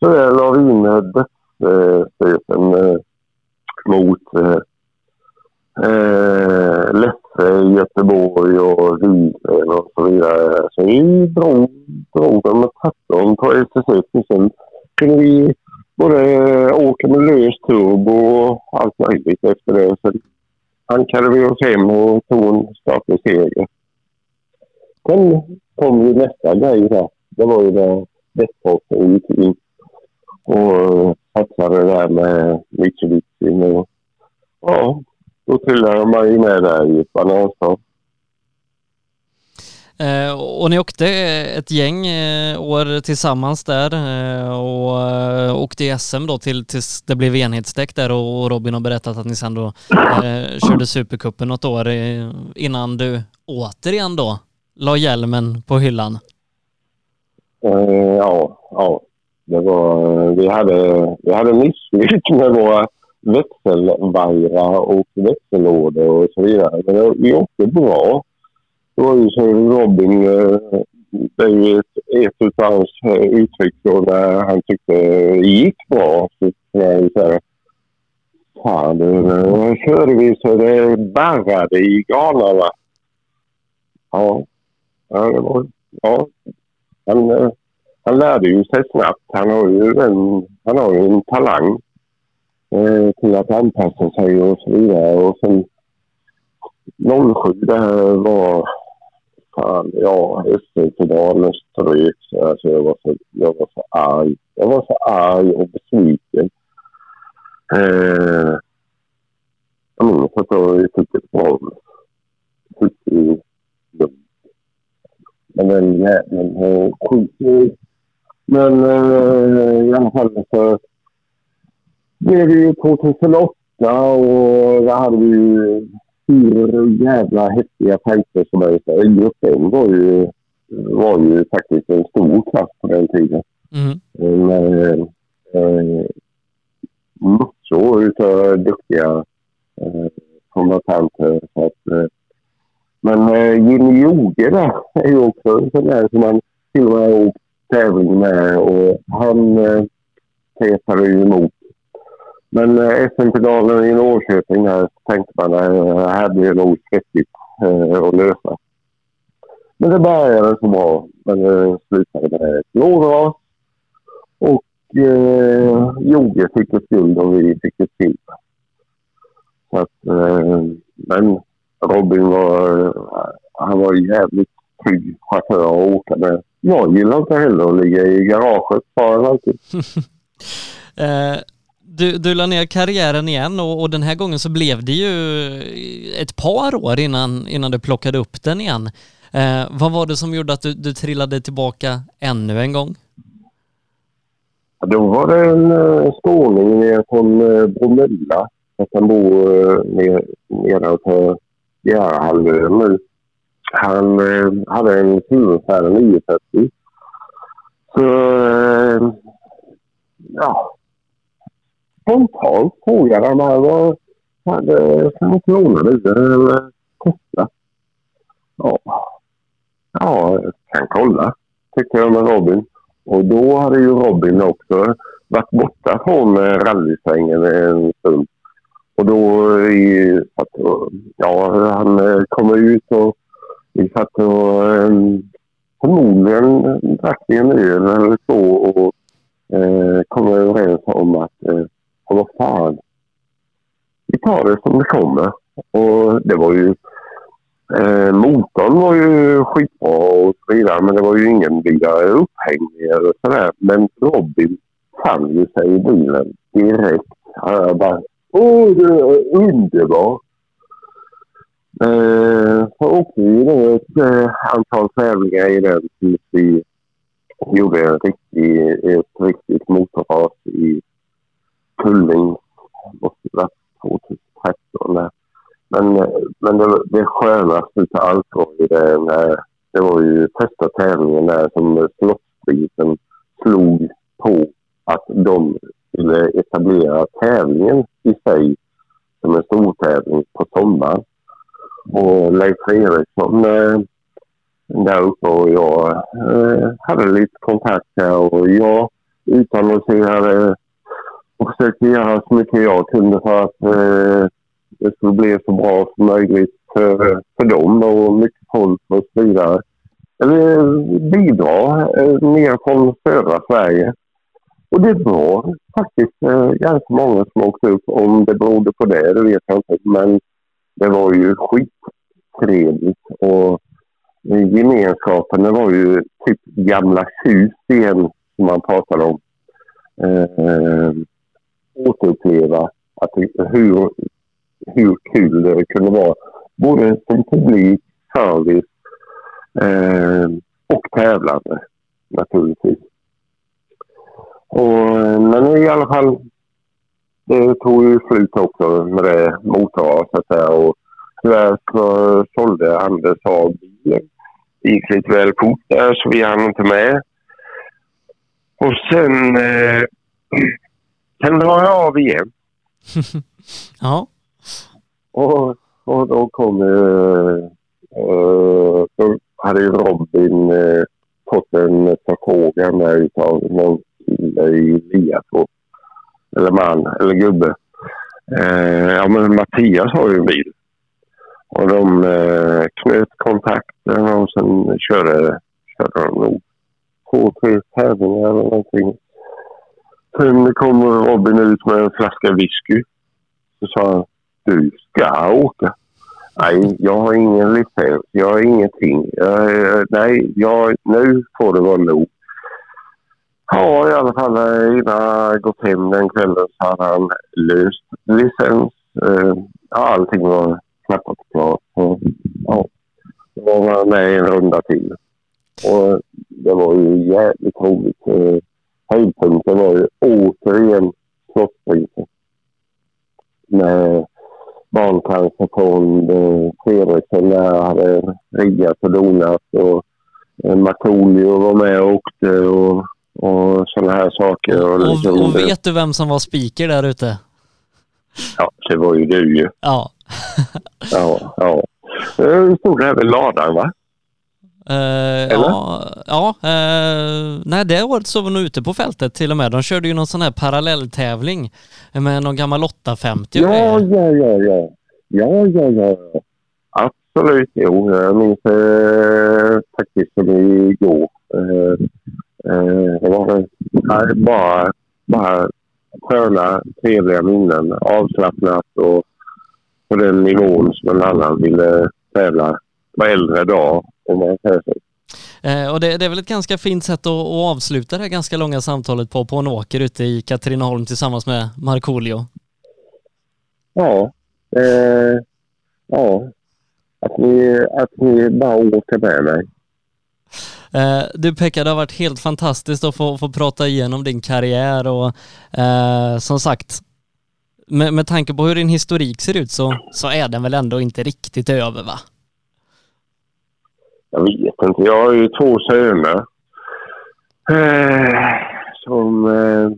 Så där la vi in eh, dödsstöten eh, mot eh, eh, i Göteborg och Viken och så vidare. Så vi drog, drog dem med 13 på SS1 och sen kunde vi både åka med lös turbo och allt möjligt efter det. Så hankade vi oss hem och tog en statlig seger. Sen kom ju nästa grej där. Det var ju när Västfossen gick in och eh, satsade där med Mitsubishi. Och, ja, då trillade man ju med där i ett bananskap. Eh, och ni åkte ett gäng eh, år tillsammans där eh, och åkte i SM då till, tills det blev enhetsdäck där och Robin har berättat att ni sen då körde Supercupen något år innan du återigen då la hjälmen på hyllan. Ja, ja. Det var, vi hade, vi hade misslyckats med våra växelvajrar och växellådor och så vidare. Men vi åkte bra. Det var ju som Robin, eh, det är ju ett, ett av hans eh, uttryck då när han tyckte det gick bra. Så jag säga, Fan du, nu körde vi så det barrade i granarna. Ja, ja det var... Ja. Han, eh, han lärde ju sig snabbt. Han har ju en, han har ju en talang eh, till att anpassa sig och så vidare. Och sen 07 det var fan, ja, SM-finalen ströks. Alltså jag var, så, jag var så arg. Jag var så arg och besviken. Eh, jag minns att jag fick ett brons. Fick Men den jäveln har skjutit. Men eh, i alla fall så blev det ju 2008 och där hade vi ju hur jävla häftiga fighter som helst. Gruppen var ju, var ju faktiskt en stor klass på den tiden. Mm. Med eh, massor utav duktiga eh, kombatanter. Så att, eh, men eh, Jimmy Joge där är ju också en sån där som man till och med åkt tävling med och han eh, petade ju emot men eh, SM-finalen i Norrköping här tänkte man att det här blir nog svettigt eh, att lösa. Men det började så bra. Men det slutade med ett blåras. Och eh, Joge fick ett guld och vi fick ett silver. Så att, eh, men Robin var, han var jävligt trygg chaufför att åka med. Jag gillar inte heller att ligga i garaget, sa han alltid. du, du la ner karriären igen och, och, den här gången så blev det ju ett par år innan, innan du plockade upp den igen. Eh, vad var det som gjorde att du, du trillade tillbaka ännu en gång? Då var det en eh, en skåning från eh, Bromölla. Han bor eh, nere, ner, nedanför Bjärehalvön nu. Han eh, hade en Silverfärd 940. Så eh, ja, spontant frågade han mig vad hade kan inte låna eller eh, testa. Ja, ja, jag kan kolla tyckte jag med Robin. Och då hade ju Robin också varit borta från eh, rallysvängen en stund. Och då eh, i, ja, han kommer kom ut och vi satt och um, förmodligen drack vi en öl eller så och eh, kom överens om att eh, och vad fan, vi tar det som det kommer. Och det var ju Eh, motorn var ju skitbra och så vidare men det var ju ingen vidare upphängning eller sådär. Men Robin fann ju sig i bilen direkt. Han bara Åh, det är underbart! Eh, så åkte vi då ett eh, antal tävlingar i den tills vi gjorde en riktig, ett riktigt motorras i Kulling. Måste det 2013. Men, eh, men det, det skönaste utav allt var ju det, när, det var ju första tävlingen där som Slottsbiten slog på att de skulle etablera tävlingen i sig som en stortävling på sommaren. Och Leif Eriksson eh, där uppe och jag eh, hade lite kontakt här och jag utannonserade och försökte göra så mycket jag kunde för att eh, det skulle bli så bra som möjligt för, för dem och mycket folk och så vidare. Bidra eh, ner från södra Sverige. Och det var faktiskt eh, ganska många som åkte upp. Om det berodde på det, det vet jag inte. Men det var ju skittrevligt och gemenskapen, det var ju typ gamla hus igen som man pratade om. Eh, återuppleva att hur hur kul det kunde vara. Både som publik, service eh, och tävlande naturligtvis. Och, eh, men i alla fall, det tog ju slut också med det motorraset där och tyvärr så sålde Anders av bilen. Det gick lite väl fort där så vi hann inte med. Och sen, eh, sen drar jag av igen. ja. Och, och då kom uh, uh, då hade ju Robin uh, fått en förfrågan där utav någon kille i Liatorp. Eller man, eller gubbe. Uh, ja men Mattias har ju en bil. Och de uh, knöt kontakten och sen körde, körde de nog två, tre tävlingar eller någonting. Sen kom Robin ut med en flaska whisky. Så sa han, du ska åka. Nej, jag har ingen licens. Jag har ingenting. Jag, eh, nej, jag, nu får det vara nog. Ja, i alla fall eh, innan jag gått hem den kvällen så hade han löst licens. Eh, allting var knappt klart. klart. ja, då var man med en runda till. Och det var ju jävligt roligt. Höjdpunkten var ju återigen Slottspriset. Med Barncancerfond, Fredriksson där hade riggat och donat och eh, Markoolio var med och åkte och, och sådana här saker. Och, och, liksom och vet du vem som var speaker där ute? Ja, det var ju du ju. Ja. ja, ja. Du stod där vid ladan va? Uh, ja, ja uh, nej det året så var nog ute på fältet till och med. De körde ju någon sån här parallelltävling med någon gammal 850 ja, ja, ja, ja. Ja, ja, ja. Absolut, jo. Jag minns eh, faktiskt som igår. Eh, eh, det var eh, bara, bara sköna, trevliga minnen. Avslappnat och på den nivån som en annan ville tävla på äldre dag om man säger så. Eh, och det, det, är väl ett ganska fint sätt att, att, avsluta det här ganska långa samtalet på, på en åker ute i Katrineholm tillsammans med Markoolio. Ja, eh, ja. Att ni, att ni bara åker med mig. Eh, du Pekka, det har varit helt fantastiskt att få, få prata igenom din karriär och eh, som sagt, med, med tanke på hur din historik ser ut så, så är den väl ändå inte riktigt över va? Jag vet inte. Jag har ju två söner. Eh, som eh,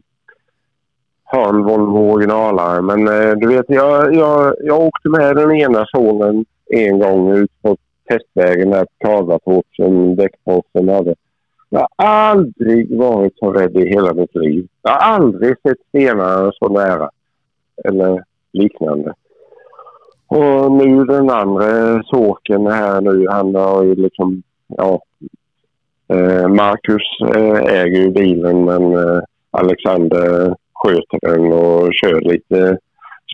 har en Volvo originalare. Men eh, du vet, jag, jag, jag åkte med den ena sonen en gång ut på testvägen där på Karlatorp som däckproffsen hade. Jag har aldrig varit så rädd i hela mitt liv. Jag har aldrig sett stenar så nära. Eller liknande. Och nu den andra såken här nu, han har ju liksom, ja. Eh, Marcus eh, äger ju bilen men eh, Alexander sköter den och kör lite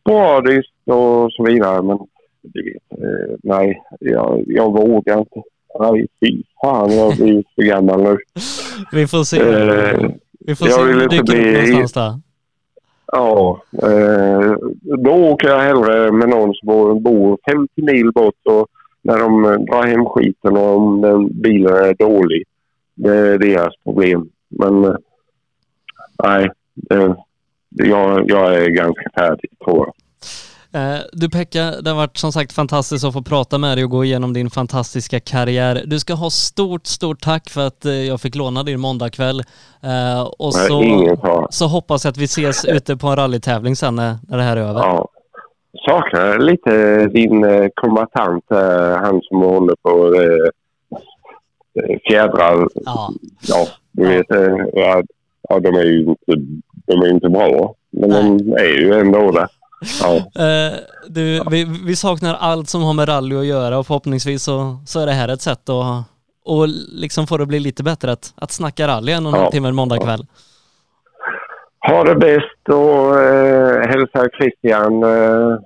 sporadiskt och så vidare. Men du vet, nej, jag, jag vågar inte. Nej, fy fan, jag blir för gammal nu. Vi får se. Eh, Vi får se hur du dyker upp någonstans där. Ja, eh, då åker jag hellre med någon som bor 50 mil bort och när de eh, drar hem skiten och om den bilen är dålig. Det är deras problem. Men eh, nej, eh, jag, jag är ganska färdig tror jag. Eh, du Pekka, det har varit som sagt fantastiskt att få prata med dig och gå igenom din fantastiska karriär. Du ska ha stort, stort tack för att eh, jag fick låna din måndagkväll. Eh, och så, så hoppas jag att vi ses ute på en rallytävling sen när, när det här är över. Ja. Saknar lite din kombatant, han som håller på fjädrar. Ja. ja, du vet, ja, de är ju inte, de är inte bra. Men Nej. de är ju ändå där. Ja. Uh, du, vi, vi, saknar allt som har med rally att göra och förhoppningsvis så, så är det här ett sätt att och liksom få det att bli lite bättre att, att snacka rally en och en halv timme en måndagkväll. Ha det bäst och eh, hälsa Christian. Eh,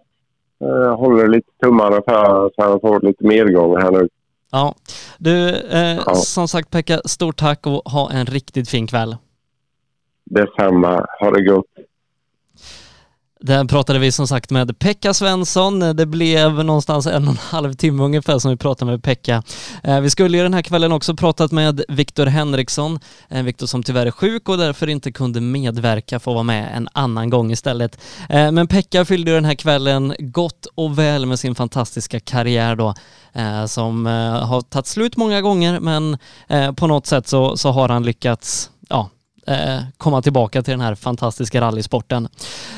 eh, håller lite tummarna för så han får lite medgång här nu. Ja, du eh, ja. som sagt Pekka, stort tack och ha en riktigt fin kväll. Detsamma. Ha det gott. Där pratade vi som sagt med Pekka Svensson. Det blev någonstans en och en halv timme ungefär som vi pratade med Pekka. Eh, vi skulle ju den här kvällen också pratat med Viktor Henriksson, eh, Viktor som tyvärr är sjuk och därför inte kunde medverka för att vara med en annan gång istället. Eh, men Pekka fyllde ju den här kvällen gott och väl med sin fantastiska karriär då som har tagit slut många gånger men på något sätt så, så har han lyckats ja, Eh, komma tillbaka till den här fantastiska rallysporten.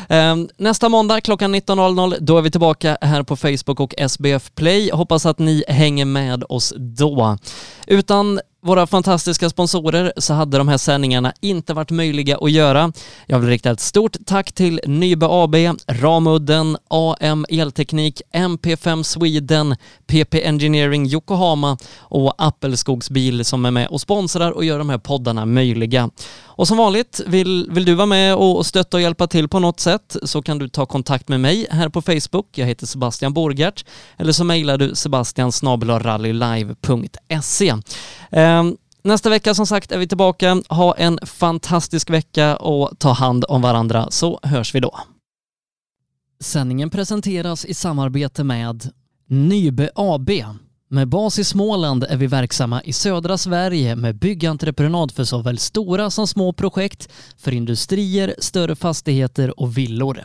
Ehm, nästa måndag klockan 19.00 då är vi tillbaka här på Facebook och SBF Play. Hoppas att ni hänger med oss då. Utan våra fantastiska sponsorer så hade de här sändningarna inte varit möjliga att göra. Jag vill rikta ett stort tack till Nybe AB, Ramudden, AM Elteknik, MP5 Sweden, PP Engineering Yokohama och Appelskogsbil som är med och sponsrar och gör de här poddarna möjliga. Och som vanligt, vill, vill du vara med och stötta och hjälpa till på något sätt så kan du ta kontakt med mig här på Facebook. Jag heter Sebastian Borgert eller så mejlar du sebastian.rallylive.se. Ehm, nästa vecka som sagt är vi tillbaka. Ha en fantastisk vecka och ta hand om varandra så hörs vi då. Sändningen presenteras i samarbete med Nybe AB med bas i Småland är vi verksamma i södra Sverige med byggentreprenad för såväl stora som små projekt, för industrier, större fastigheter och villor.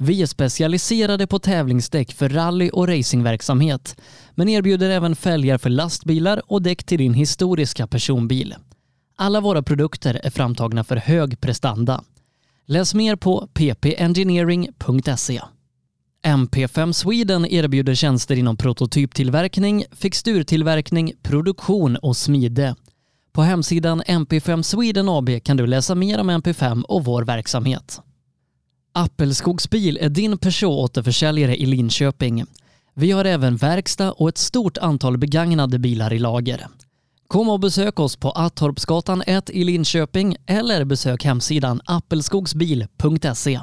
Vi är specialiserade på tävlingsdäck för rally och racingverksamhet, men erbjuder även fälgar för lastbilar och däck till din historiska personbil. Alla våra produkter är framtagna för hög prestanda. Läs mer på ppengineering.se. MP5 Sweden erbjuder tjänster inom prototyptillverkning, fixturtillverkning, produktion och smide. På hemsidan MP5 Sweden AB kan du läsa mer om MP5 och vår verksamhet. Appelskogsbil är din Peugeot-återförsäljare i Linköping. Vi har även verkstad och ett stort antal begagnade bilar i lager. Kom och besök oss på Attorpsgatan 1 i Linköping eller besök hemsidan appelskogsbil.se.